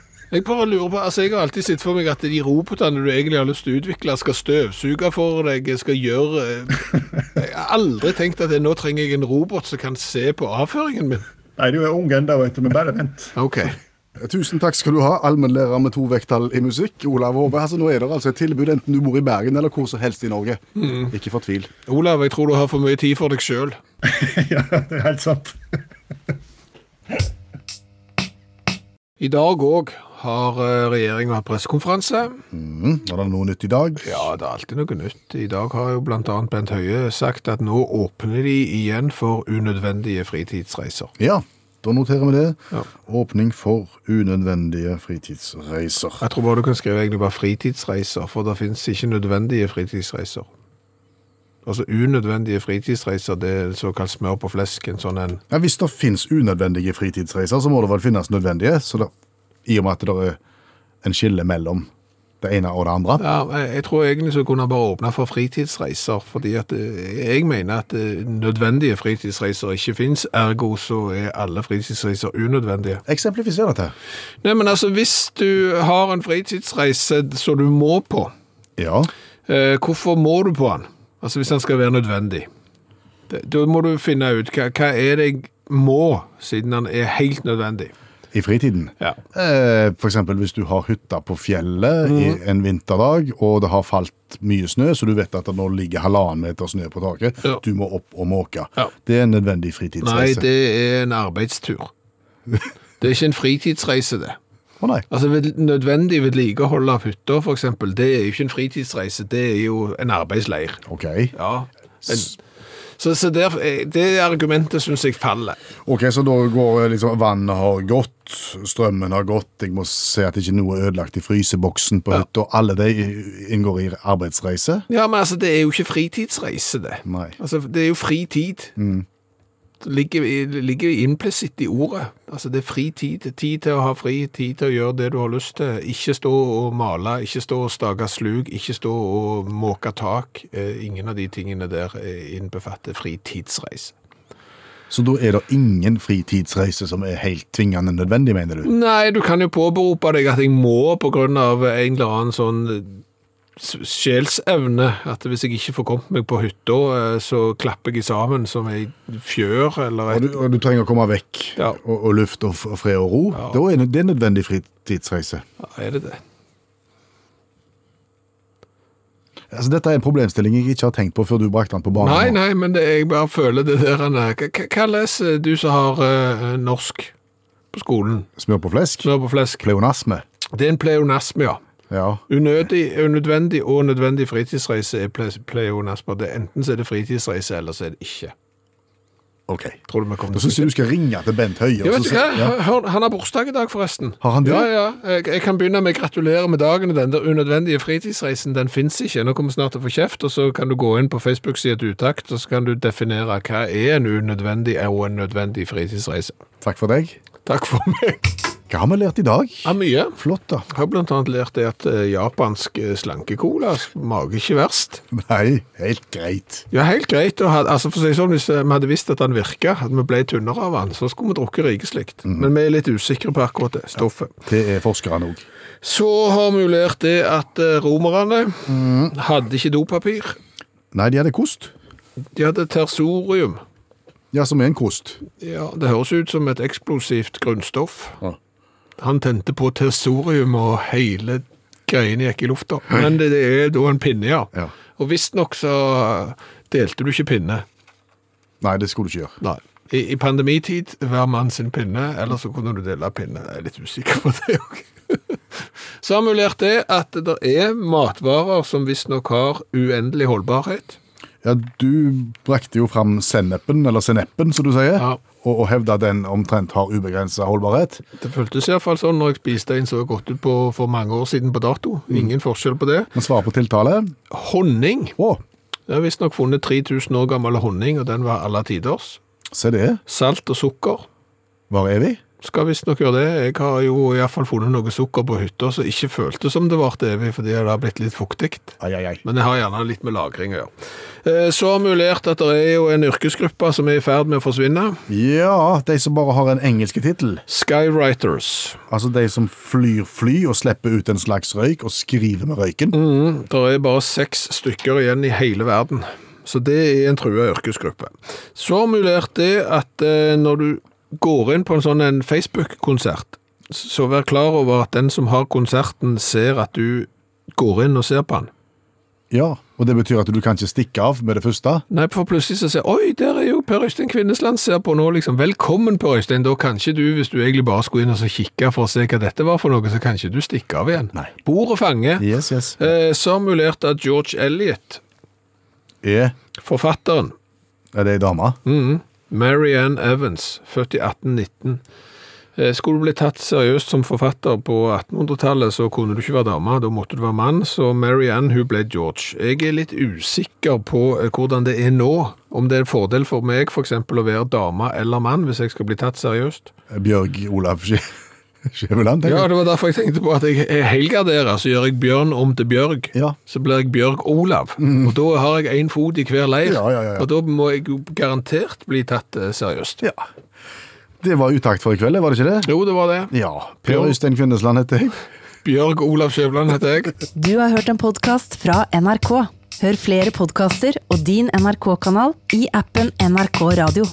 <laughs> Jeg bare lurer på, altså jeg har alltid sett for meg at de robotene du egentlig har lyst til å utvikle, skal støvsuge for deg, skal gjøre Jeg har aldri tenkt at jeg, nå trenger jeg en robot som kan se på avføringen min. Nei, du er ung ennå, vet du, men bare vent. OK. Tusen takk skal du ha, allmennlærer med to vekttall i musikk. Olav Hove. Altså, nå er det altså et tilbud enten du bor i Bergen eller hvor som helst i Norge. Ikke fortvil. Olav, jeg tror du har for mye tid for deg sjøl. <laughs> ja, det er helt sant. I dag òg har regjeringa hatt pressekonferanse. Mm. Var det noe nytt i dag? Ja, det er alltid noe nytt. I dag har jo bl.a. Bent Høie sagt at nå åpner de igjen for unødvendige fritidsreiser. Ja, da noterer vi det. Ja. Åpning for unødvendige fritidsreiser. Jeg tror bare du kan skrive egentlig bare fritidsreiser, for det finnes ikke nødvendige fritidsreiser. Altså unødvendige fritidsreiser, det er såkalt smør på flesk, en sånn en Ja, hvis det finnes unødvendige fritidsreiser, så må det vel finnes nødvendige. Så da, I og med at det er en skille mellom det ene og det andre. Ja, jeg tror egentlig så kunne han bare åpne for fritidsreiser, fordi at eh, jeg mener at eh, nødvendige fritidsreiser ikke finnes, ergo så er alle fritidsreiser unødvendige. Eksemplifiser dette. Nei, men altså, hvis du har en fritidsreise som du må på, Ja. eh, hvorfor må du på den? Altså, hvis den skal være nødvendig. Da må du finne ut hva, hva er det jeg må, siden den er helt nødvendig. I fritiden. Ja. F.eks. for eksempel hvis du har hytta på fjellet i en vinterdag, og det har falt mye snø, så du vet at det nå ligger halvannen meter snø på taket. Ja. Du må opp og måke. Ja. Det er en nødvendig fritidsreise. Nei, det er en arbeidstur. Det er ikke en fritidsreise, det. Å nei. Altså, ved, nødvendig vedlikehold av for eksempel, det er jo ikke en fritidsreise, det er jo en arbeidsleir. Ok. Ja. Men, så, så der, eh, det argumentet synes jeg faller. Ok, Så da går liksom vannet har gått, strømmen har gått, jeg må se at det ikke er noe ødelagt i fryseboksen på Ja. hytta. Alle de inngår i arbeidsreise. Ja, men altså, det er jo ikke fritidsreise, det. Nei. Altså, det er jo fritid. Det ligger, ligger implisitt i ordet. Altså det er fri tid. Tid til å ha fri, tid til å gjøre det du har lyst til. Ikke stå og male, ikke stå og stake slug, ikke stå og måke tak. Eh, Ingen av de tingene der innbefatter fritidsreise. Så da er det ingen fritidsreise som er helt tvingende nødvendig, mener du? Nei, du kan jo påberope deg at jeg må av en eller annen sånn sjelsevne, at hvis jeg ikke får kommet meg på hytta, eh, så klapper jeg sammen som ei fjør, eller Og du, og du trenger å komme vekk Ja. og, og luft og, og fred og ro. Da er det en nødvendig fritidsreise. Ja, er det det? Altså, dette er en problemstilling jeg ikke har tenkt på før du brakte den på banen. Nei, nei, men det, jeg bare føler det der er. Hva leser du som har uh, norsk på skolen? Smør på flesk? Smør på flesk. Pleonasme? Det er en pleonasme, ja. Ja. Unødig, unødvendig og nødvendig fritidsreise er ple Asper. Det er enten så er det fritidsreise, eller så er det ikke. Ok. Tror du vi kommer Da syns jeg du skal ringe til Bent Høie. Ja, vet du hva? Ja. Hør, han har bursdag i dag, forresten. Har han det? Ja, ja. Jeg, jeg kan begynne med å gratulere med dagen. Den der unødvendige fritidsreisen, den fins ikke. Nå kommer vi snart til å få kjeft, og så kan du gå inn på Facebook-sida til Utakt, og så kan du definere hva er en unødvendig og en nødvendig fritidsreise. Takk for deg. Takk for meg. Hva har vi lært i dag? Ja, mye. Flott, da. Jeg har blant annet lært det at eh, japansk slankekola slankecola smaker ikke verst. Nei, helt greit. Ja, helt greit. Og altså for å si sånn, Hvis eh, vi hadde visst at den virka, at vi ble tynnere av den, så skulle vi drukket rikeslikt. Men vi er litt usikre på akkurat det stoffet. Det er forskerne òg. Så har vi jo lært det at romerne romerne hadde ikke dopapir. Nei, de hadde kost. De hadde tersorium. Ja, som er en kost. Ja, Det høres ut som et eksplosivt grunnstoff. Ja. Han tente på tersorium, og hele greiene gikk i lufta. Men det, er da en pinne, ja. Ja. Og visstnok så delte du ikke pinne. Nei, det skulle du ikke gjøre. Nei. I, I pandemitid, hver mann sin pinne, eller så kunne du dele pinne. Jeg er litt usikker på det òg. Lært det at det er matvarer som visstnok har uendelig holdbarhet. Ja, Du brakte jo fram sennepen, eller sennepen som du sier, Ja. og, og hevda den omtrent har ubegrensa holdbarhet. Det føltes iallfall sånn når jeg spiste en som var gått ut på for mange år siden på dato. Ingen forskjell på det. Men svar på tiltale Honning. Oh. Jeg har visstnok funnet 3000 år gammel honning, og den var alle tiders. se det. Salt og sukker. Var er vi? Skal visstnok gjøre det. Jeg har jo iallfall funnet noe sukker på hytta som ikke føltes som det varte evig, fordi det har blitt litt fuktig. Ai, ai, ai. Men det har gjerne litt med lagring å gjøre. Eh, Så lært at det er jo en yrkesgruppe som er i ferd med å forsvinne. Ja, de som bare har en engelske tittel. Skywriters. Altså de som flyr fly og slipper ut en slags røyk og skriver med røyken. Det er bare seks stykker igjen i hele verden. Så det er en trua yrkesgruppe. Så mulert det at eh, når du går inn på en sånn Facebook-konsert, så vær klar over at den som har konserten ser at du går inn og ser på den. Ja, og det betyr at du kan ikke stikke av med det første. Nei, for plutselig så ser Oi, der er jo Per Øystein Kvinnesland ser på nå, liksom. Velkommen, Per Øystein. Da kan ikke du, hvis du egentlig bare skulle inn og så kikke for å se hva dette var for noe, så kan ikke du stikke av igjen. Nei. Bordet fanger. Yes, yes. Eh, lært at George Eliot, Er, forfatteren, er det ei dame? Mary Ann Evans, født i 1819. Eh, Skulle du bli tatt seriøst som forfatter på 1800-tallet, så kunne du ikke være dame, da måtte du være mann, så Marianne hun ble George. Jeg er litt usikker på eh, hvordan det er nå, om det er en fordel for meg for eksempel å være dame eller mann hvis jeg skal bli tatt seriøst. Bjørg Olav Skje- <laughs> Skjæveland, tenker Ja, det var derfor jeg tenkte på at jeg er helgarderer, så gjør jeg Bjørn om til Bjørg. Ja. Så blir jeg Bjørg Olav, og da har jeg en fot i hver leir, Ja, ja, ja, ja. og da må jeg jo garantert bli tatt eh, seriøst. Ja. Det var utakt for i kveld, var det ikke det? Jo, det var det. Ja. Per Øystein Kvindesland heter jeg. <laughs> Bjørg Olav Skjævland heter jeg. Du har hørt en podkast fra NRK. Hør flere podkaster og din NRK-kanal i appen NRK Radio.